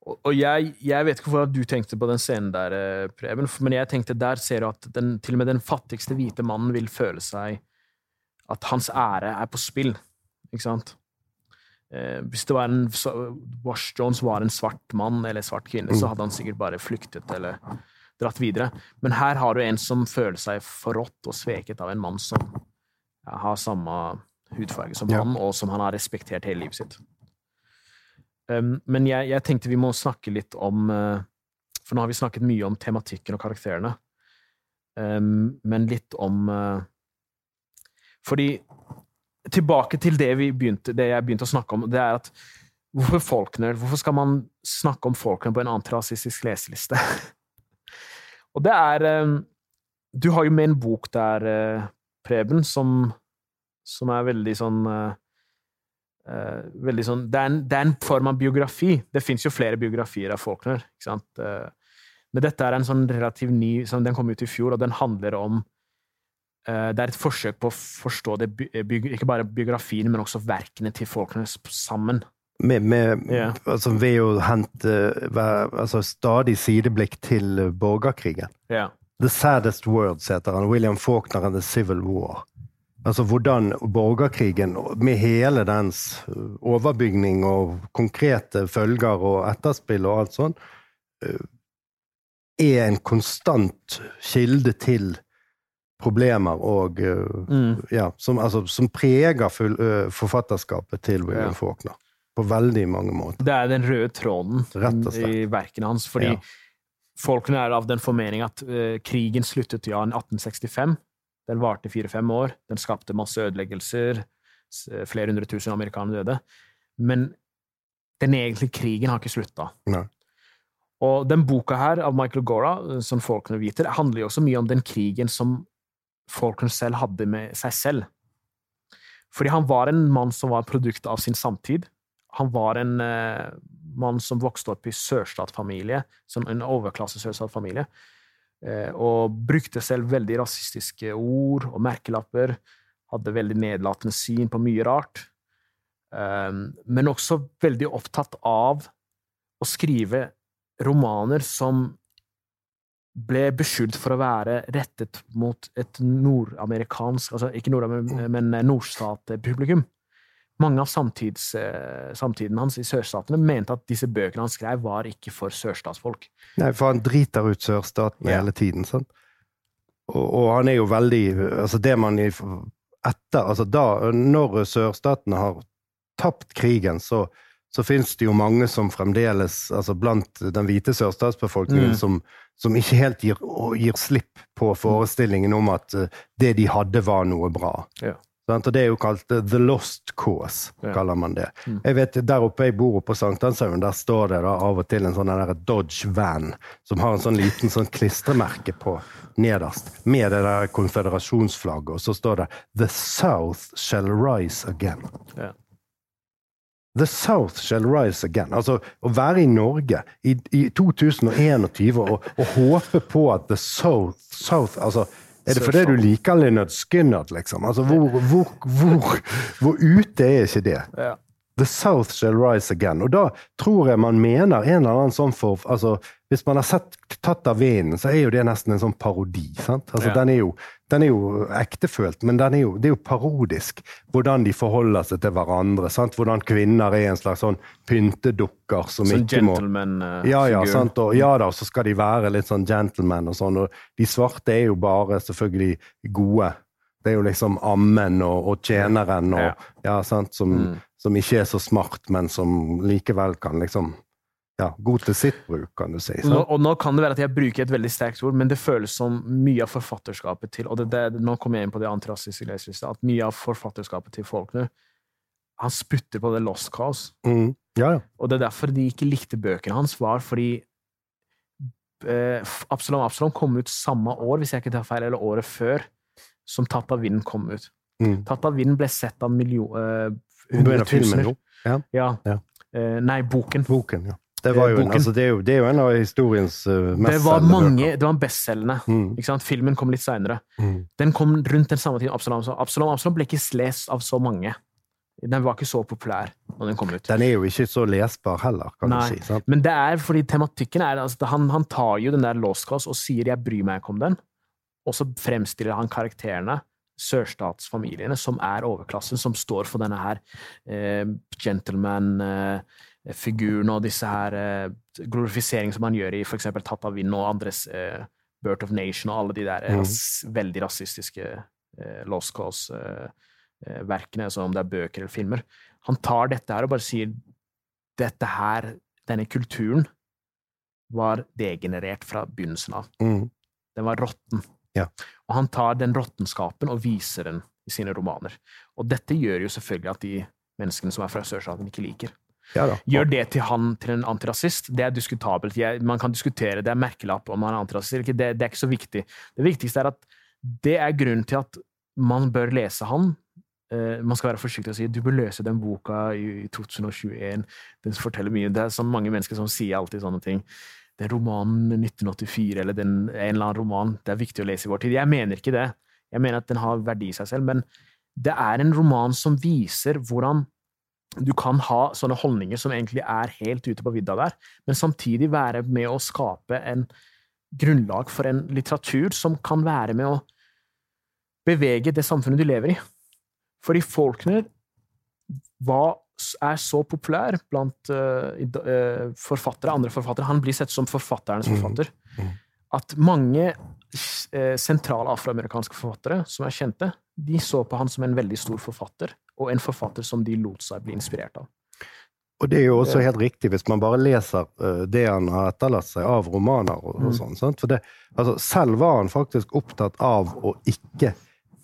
Og, jeg, jeg vet ikke hvorfor du tenkte på den scenen der, eh, Preben, men jeg tenkte der ser du at den, til og med den fattigste hvite mannen vil føle seg At hans ære er på spill, ikke sant? Eh, hvis det var en Wash Jones var en svart mann eller svart kvinne, så hadde han sikkert bare flyktet eller dratt videre. Men her har du en som føler seg forrådt og sveket av en mann som ja, har samme hudfarge som Ja. han, og som han har respektert hele livet sitt. Um, men jeg, jeg tenkte vi må snakke litt om uh, For nå har vi snakket mye om tematikken og karakterene. Um, men litt om uh, Fordi Tilbake til det, vi begynte, det jeg begynte å snakke om, det er at hvorfor Faulkner Hvorfor skal man snakke om Faulkner på en antirasistisk leseliste? og det er um, Du har jo med en bok der, uh, Preben, som, som er veldig sånn uh, Eh, veldig sånn, det, er en, det er en form av biografi. Det fins jo flere biografier av Faulkner. ikke sant? Uh, men dette er en sånn relativt ny sånn, Den kom ut i fjor, og den handler om uh, Det er et forsøk på å forstå det, ikke bare biografien, men også verkene til Faulkner sammen. Med, med, yeah. altså, ved å hente altså, stadig sideblikk til borgerkrigen. Yeah. The Saddest Words heter han. William Faulkner and the Civil War. Altså hvordan borgerkrigen, med hele dens uh, overbygning og konkrete følger og etterspill og alt sånn, uh, er en konstant kilde til problemer og uh, Mm. ja, som, altså, som preger full, forfatterskapet til William Ja. Faulkner. På veldig mange måter. Det er den røde tråden i verkene hans. Fordi Ja. Faulkner er av den formening at uh, krigen sluttet ja i 1865. Den varte fire-fem år. Den skapte masse ødeleggelser. Flere hundre tusen amerikanere døde. Men den egentlige krigen har ikke slutta. Og den boka her, av Michael Gora, som Faulkner viter, handler jo også mye om den krigen som Faulkner selv hadde med seg selv. Fordi han var en mann som var produkt av sin samtid. Han var en uh, mann som vokste opp i sørstatsfamilie, som en overklasse sørstatsfamilie. Eh, og brukte selv veldig rasistiske ord og merkelapper. Hadde veldig nedlatende syn på mye rart. Um, men også veldig opptatt av å skrive romaner som ble beskyldt for å være rettet mot et nordamerikansk altså Ikke nordamerikansk, men nordstatpublikum. Mange av samtids, eh, samtiden hans i sørstatene mente at disse bøkene han skrev, var ikke for sørstatsfolk. Nei, for han driter ut sørstatene ja. hele tiden. sant? Og, og, han er jo veldig Altså, det man etter Altså, da Når sørstatene har tapt krigen, så, så fins det jo mange som fremdeles Altså blant den hvite sørstatsbefolkningen mm. som, som, ikke helt gir, gir, slipp på forestillingen om at eh, det de hadde, var noe bra. Ja. Og det er jo kalt The Lost Cause, kaller man det. Mm. Jeg vet, Der oppe jeg bor på Sankthanshaugen, der står det da av og til en sånn der Dodge Van som har en sånn liten sånn klistremerke på nederst, med det der konfederasjonsflagget, og så står det The South Shall Rise Again. Ja. The South shall rise again. Altså, å være i Norge i, i 2021 og, og, håpe på at The South, South altså, er det fordi du liker Leonard Skinner, liksom? Altså, hvor, hvor, hvor, hvor ute er ikke det? Ja. The South shall rise again. Og da tror jeg man mener en eller annen sånn for altså, Hvis man har sett Tatt av vinden, så er jo det nesten en sånn parodi. sant? Altså, ja. den, er jo, den, er jo, ektefølt, men er jo, det er jo parodisk hvordan de forholder seg til hverandre. sant? Hvordan kvinner er en slags sånn pyntedukker som sånn ikke må gentleman-figur. Ja, ja, sant? Og, ja da, så skal de være litt sånn gentleman og sånn. Og de svarte er jo bare selvfølgelig gode. Det er jo liksom ammen og, og tjeneren og, ja. ja sant? Som, mm som ikke er så smart, men som likevel kan liksom ja, god til sitt bruk, kan du si. Nå, og nå kan det være at jeg bruker et veldig sterkt ord, men det føles som mye av forfatterskapet til og det, det, Nå kommer jeg inn på det antirasistiske leselista, at mye av forfatterskapet til folkene Han sputter på det Lost Cause. Mm. Ja, ja. Og det er derfor de ikke likte bøkene hans, var fordi eh, Absalom Absalom kom ut samme år, hvis jeg ikke tar feil, eller året før, som Tatt av vinden kom ut. Mm. Tatt av vinden ble sett av millioner hundretusener. Ja. ja. ja. Uh, nei, boken. Boken, ja. Det, var jo en, altså, det, er jo, det, er jo, en av historiens uh, mest det var mange, Det var bestselgende. Mm. Filmen kom litt seinere. Mm. Den kom rundt den samme tiden. Absalom, Absalom, Absalom ble ikke lest av så mange. Den var ikke så populær når den kom ut. Den er jo ikke så lesbar heller, kan Nei, du si. Sant? Men det er fordi tematikken er altså, han, han, tar jo den der Lost Cause og sier 'jeg bryr meg ikke om den', og så fremstiller han karakterene sørstatsfamiliene, som er overklassen, som står for denne her eh, gentleman-figuren eh, og disse her eh, glorifisering som han gjør i f.eks. Tatt av vind og andres eh, Birth of Nation og alle de der mm. ras veldig rasistiske eh, Lost Cause-verkene, altså om det er bøker eller filmer. Han tar dette her og bare sier dette her, denne kulturen, var degenerert fra begynnelsen av. Mm. Den var råtten. Ja. Og han tar den råttenskapen og viser den i sine romaner. Og dette gjør jo selvfølgelig at de menneskene som er fra sørstaten, ikke liker. Ja, Gjør det til han til en antirasist? Det er diskutabelt. Man kan diskutere, det er merkelapp om han er antirasist. Det, det, er ikke så viktig. Det viktigste er at det er grunnen til at man bør lese han. Uh, man skal være forsiktig og si du bør løse den boka i, i 2021. Den forteller mye. Det er så mange mennesker som sier alltid sånne ting den romanen 1984 eller den, en eller annen roman det er viktig å lese i vår tid. Jeg mener ikke det. Jeg mener at den har verdi i seg selv, men det er en roman som viser hvordan du kan ha sånne holdninger som egentlig er helt ute på vidda der, men samtidig være med å skape en grunnlag for en litteratur som kan være med å bevege det samfunnet du lever i. Fordi Faulkner var er så populær blant uh, forfattere, andre forfattere Han blir sett som forfatternes mm. forfatter. Mm. At mange uh, sentrale afroamerikanske forfattere som er kjente, de så på han som en veldig stor forfatter, og en forfatter som de lot seg bli inspirert av. Og det er jo også helt riktig, hvis man bare leser uh, det han har etterlatt seg av romaner og, og mm. sånn. Sant? For det, altså, selv var han faktisk opptatt av å ikke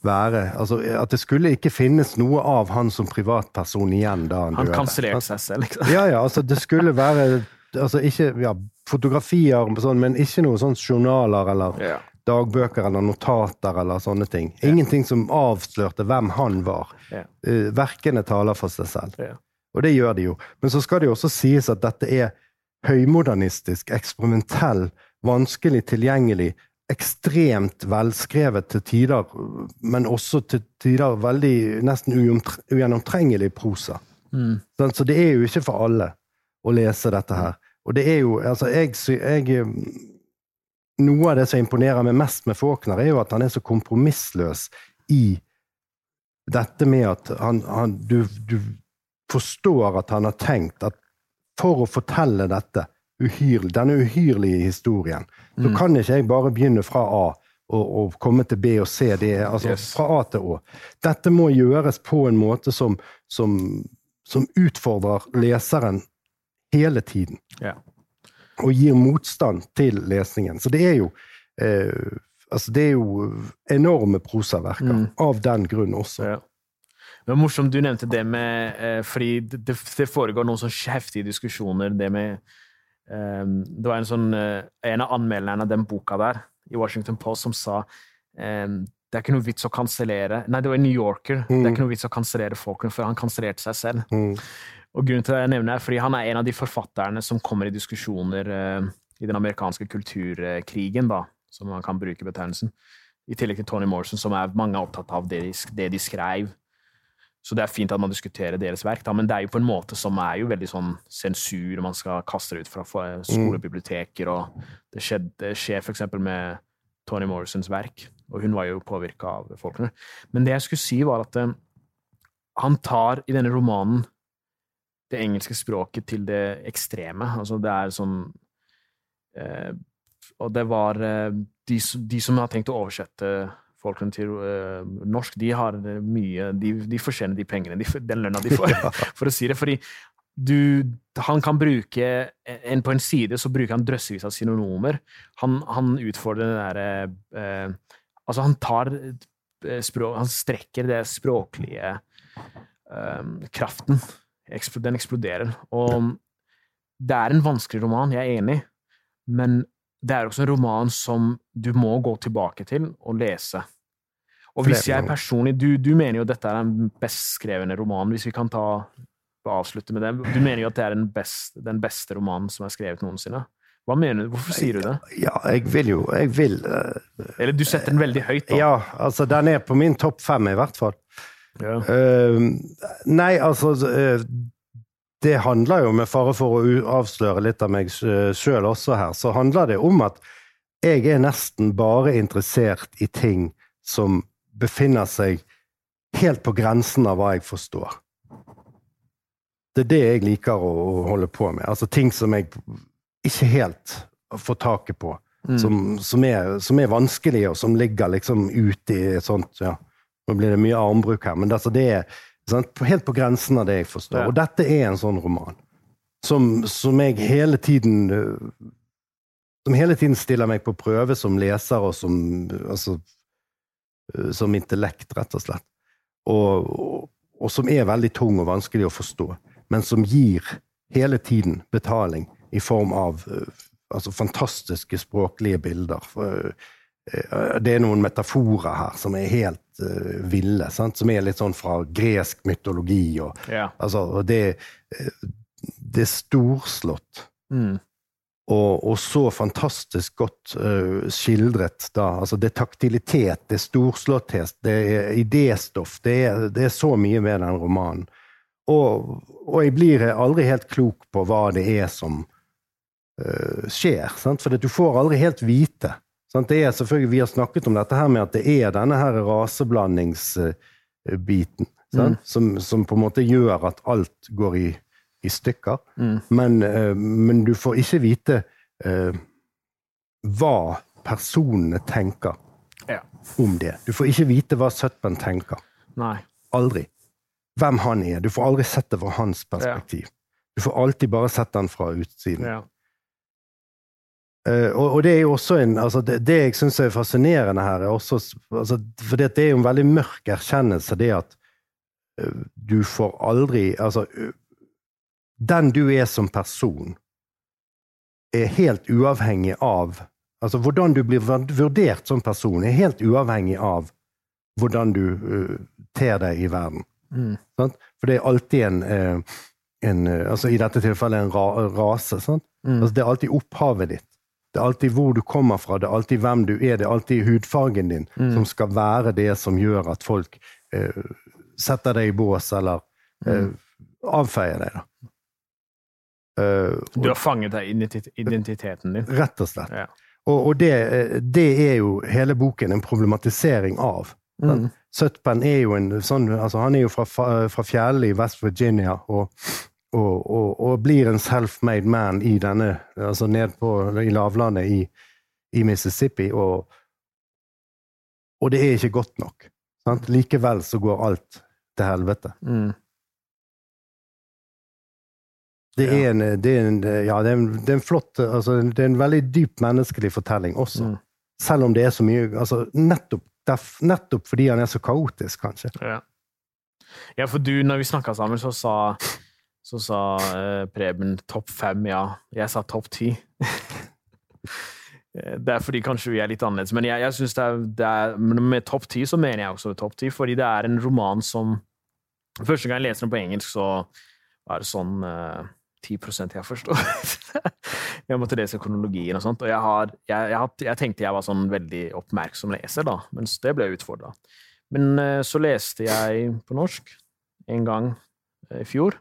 være altså At det skulle ikke finnes noe av han som privatperson igjen da han, han døde. Han kansellerte seg selv, liksom. Ja, ja. Altså, det skulle være altså ikke ja, fotografier, sånn, men ikke noen sånn journaler eller ja. Dagbøker eller notater eller sånne ting. Ingenting som avslørte hvem han var. Ja. Uh, verkene taler for seg selv. Og det gjør de jo. Men så skal det jo også sies at dette er høymodernistisk, eksperimentell, vanskelig tilgjengelig ekstremt velskrevet til tider, men også til tider veldig nesten ugjennomtrengelig prosa. Mm. Så det er jo ikke for alle å lese dette her. Og det er jo Altså, jeg, jeg eh, Noe av det som imponerer meg mest med Faulkner, er jo at han er så kompromissløs i dette med at han, han du, du forstår at han har tenkt at for å fortelle dette uhyrlig, denne uhyrlige historien, så Mm. kan ikke jeg bare begynne fra A og, og komme til B og C. Det altså Yes. fra A til Å. Dette må gjøres på en måte som, som, som utfordrer leseren hele tiden. Ja. Og gir motstand til lesningen. Så det er jo eh, Altså, det er jo enorme prosaverker Mm. av den grunn også. Ja. Det var morsomt du nevnte det med eh, Fordi det, det, foregår noen sånn heftige diskusjoner. Det med eh, Det var en sånn eh, En av anmelderne av den boka der, i Washington Post, som sa eh, det er ikke noe vits å kansellere Nei, det var en New Yorker. Det er ikke noe vits å kansellere Faulkner, for han kansellerte seg selv. Mm. Og grunnen til det jeg nevner er fordi han er en av de forfatterne som kommer i diskusjoner uh, i den amerikanske kulturkrigen, da, som man kan bruke betegnelsen. I tillegg til Tony Morrison, som er mange er opptatt av det de, det de skrev. Så det er fint at man diskuterer deres verk, da, men det er jo på en måte som er jo veldig sånn sensur, man skal kaste det ut fra fra skolebiblioteker, og det, skjedde, det skjer eksempel med Tony Morrisons verk, og hun var jo påvirka av folkene. Men det jeg skulle si, var at uh, han tar i denne romanen det engelske språket til det ekstreme. Altså, det er sånn eh, Og det var eh, de, som- de som har tenkt å oversette folkene til eh, norsk, de har mye De, de fortjener de pengene, de, den lønna de får, for å si det. Fordi du Han kan bruke en, På en side så bruker han drøssevis av synonymer. Han, han utfordrer den derre eh, Altså, han tar eh, språk, Han strekker det språklige eh, kraften. Den eksploderer. Og det er en vanskelig roman, jeg er enig, men det er også en roman som du må gå tilbake til og lese. Og hvis jeg personlig Du, du mener jo at dette er den best skrevne romanen, hvis vi kan ta avslutte med det. Du mener jo at det er den, best, den beste romanen som er skrevet noensinne. Hva mener du? Hvorfor sier du det? Ja, jeg vil jo Jeg vil uh, Eller du setter den veldig høyt, da. Ja, altså, den er på min topp fem, i hvert fall. Ja. Eh, nei, altså uh, Det handler jo, med fare for å avsløre litt av meg sjøl også her, så handler det om at jeg er nesten bare interessert i ting som befinner seg helt på grensen av hva jeg forstår. Det er det jeg liker å, å holde på med. Altså ting som jeg ikke helt får taket på. Som, som, er, som er vanskelige, og som ligger liksom ute i et sånt ja, Nå blir det mye armbruk her, men altså det er sant, helt på grensen av det jeg forstår. Ja. Og dette er en sånn roman som, som jeg hele tiden øh, Som hele tiden stiller meg på prøve som leser og som Altså øh, som intellekt, rett og slett. Og, og, og som er veldig tung og vanskelig å forstå, men som gir hele tiden betaling i form av øh, altså fantastiske språklige bilder. For, det er noen metaforer her som er helt ville, sant? som er litt sånn fra gresk mytologi. Og, yeah. altså, og det, øh, det er storslått. Mm. Og, og så fantastisk godt uh, skildret, da. Altså, det er taktilitet, det er storslåtthet, det er idéstoff. Det det er så mye med den romanen. Og, og jeg blir aldri helt klok på hva det er som uh, skjer. Sant? For du får aldri helt vite. Vi har snakket om dette her med at det er denne her raseblandingsbiten sant? Som, som på en måte gjør at alt går i, i stykker. Mm. Men, øh, men du får ikke vite øh, hva personene tenker ja. om det. Du får ikke vite hva Sutpen tenker. Nei. Aldri. Hvem han er. Du får aldri sett det fra hans perspektiv. Du får alltid bare sett den fra utsiden. Ja. Eh, og, og det er jo også en altså det, det jeg syns er fascinerende her, er også altså, For det er jo en veldig mørk erkjennelse, det at eh, du får aldri Altså eh, Den du er som person, er helt uavhengig av Altså hvordan du blir vurdert som person, er helt uavhengig av hvordan du uh, ter deg i verden. Mm. Sant? For det er alltid en, en altså I dette tilfellet en ra rase. Mm. Altså, det er alltid opphavet ditt Det er alltid hvor du kommer fra, det er alltid hvem du er, det er alltid hudfargen din Mm. som skal være det som gjør at folk eh, setter deg i bås, eller eh, Mm. avfeier deg, da. Eh, Du har fanget deg identitet, identiteten din. rett og slett. Ja. Og, og det, eh, det er jo hele boken en problematisering av. Mm. Søtpen er jo en sånn altså Han er jo fra, fra fjellene i West Virginia og, og, og, og blir en self-made man i denne Altså ned på, i lavlandet i, i Mississippi, og, og det er ikke godt nok. Sant? Likevel så går alt til helvete. Mm. Det er en, det er en, ja, det er en, det er en flott altså, Det er en veldig dyp menneskelig fortelling også. Mm. Selv om det er så mye altså, nettopp, derf- nettopp fordi han er så kaotisk, kanskje. Ja. ja, for du, når vi snakka sammen, så sa, så sa eh, Preben topp fem, ja. Jeg sa topp ti. Eh, det er fordi kanskje vi er litt annerledes, men jeg, jeg synes det er, det er Med topp ti så mener jeg også topp ti, fordi det er en roman som Første gang jeg leser den på engelsk, så var det sånn eh, 10 jeg forstår. jeg måtte lese kronologien og sånt, og jeg, har, jeg, jeg, jeg tenkte jeg var sånn veldig oppmerksom leser, da, mens det ble jeg utfordra. Men eh, så leste jeg på norsk en gang eh, i fjor.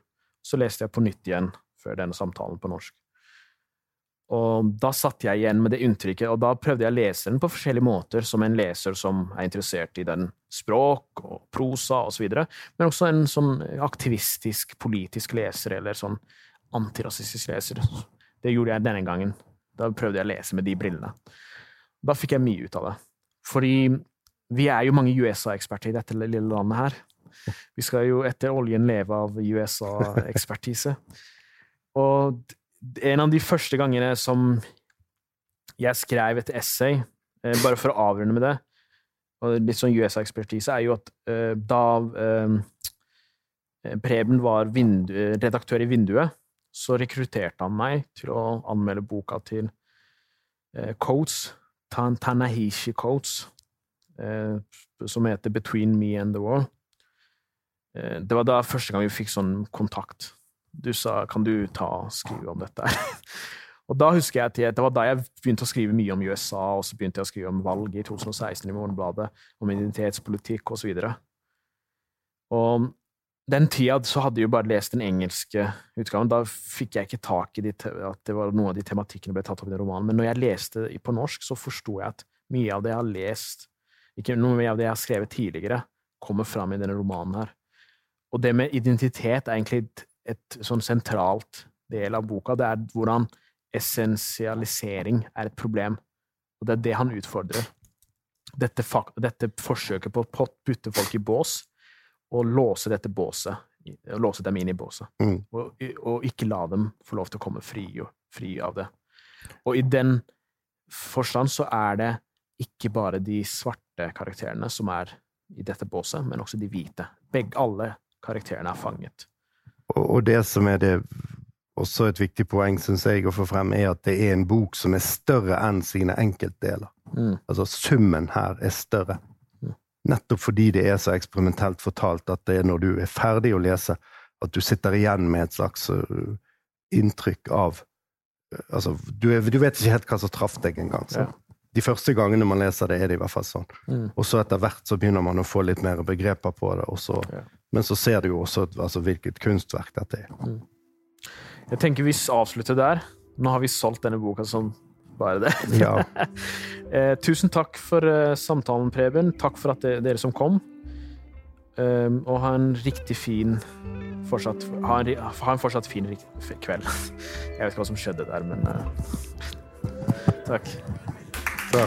Så leste jeg på nytt igjen før denne samtalen på norsk. Og da satt jeg igjen med det inntrykket, og da prøvde jeg å lese den på forskjellige måter, som en leser som er interessert i den språk og prosa videre, men også en sånn aktivistisk, politisk leser, eller sånn antirasistisk leser. Det gjorde jeg denne gangen. Da prøvde jeg å lese med de brillene. Da fikk jeg mye ut av det. Fordi vi er jo mange USA-eksperter i dette lille landet her. Vi skal jo etter oljen leve av USA-ekspertise. Og en av de første gangene som jeg skrev et essay, eh, bare for å avrunde med det, og litt sånn USA-ekspertise, er jo at eh, da eh, Preben var redaktør i Vinduet, så rekrutterte han meg til å anmelde boka til Coates, Tanahishi Coates, som heter Between Me and the World. Eh, det var da første gang vi fikk sånn kontakt. Du sa 'kan du ta og skrive om dette'? og da husker jeg at det var da jeg begynte å skrive mye om USA, og så begynte jeg å skrive om valget i 2016 i Morgenbladet, om identitetspolitikk osv. Og, og den tida så hadde jeg jo bare lest den engelske utgaven. Da fikk jeg ikke tak i de, at det var noen av de tematikkene ble tatt opp i den romanen. Men når jeg leste på norsk, så forsto jeg at mye av det jeg har lest, ikke noe av det jeg har skrevet tidligere, kommer fram i denne romanen her. Og det med identitet er egentlig et, et sånn sentralt del av boka. Det er hvordan essensialisering er et problem. Og det er det han utfordrer. Dette, dette forsøket på å putte folk i bås, og låse dette båset, låse dem inn i båset. Mm. Og, og ikke la dem få lov til å komme fri, fri av det. Og i den forstand så er det ikke bare de svarte karakterene som er i dette båset, men også de hvite. Begge, alle karakterene er fanget. Og, og det som er det også et viktig poeng, syns jeg, å få frem, er at det er en bok som er større enn sine enkeltdeler. Mm. Altså summen her er større. Mm. Nettopp fordi det er så eksperimentelt fortalt at det er når du er ferdig å lese, at du sitter igjen med et slags uh, inntrykk av uh, Altså, du, du vet ikke helt hva som traff deg engang. Ja. De første gangene man leser det, er det i hvert fall sånn. Mm. Og så etter hvert så begynner man å få litt mer begreper på det. Og så, Ja. Men så ser du jo også altså, hvilket kunstverk dette er. Jeg tenker vi avslutter der. Nå har vi solgt denne boka som bare det. Ja. eh, tusen takk for eh, samtalen, Preben. Takk for at det, dere som kom. Um, og ha en riktig fin fortsatt, ha, en, ha en fortsatt fin kveld. Jeg vet ikke hva som skjedde der, men eh, Takk. Så.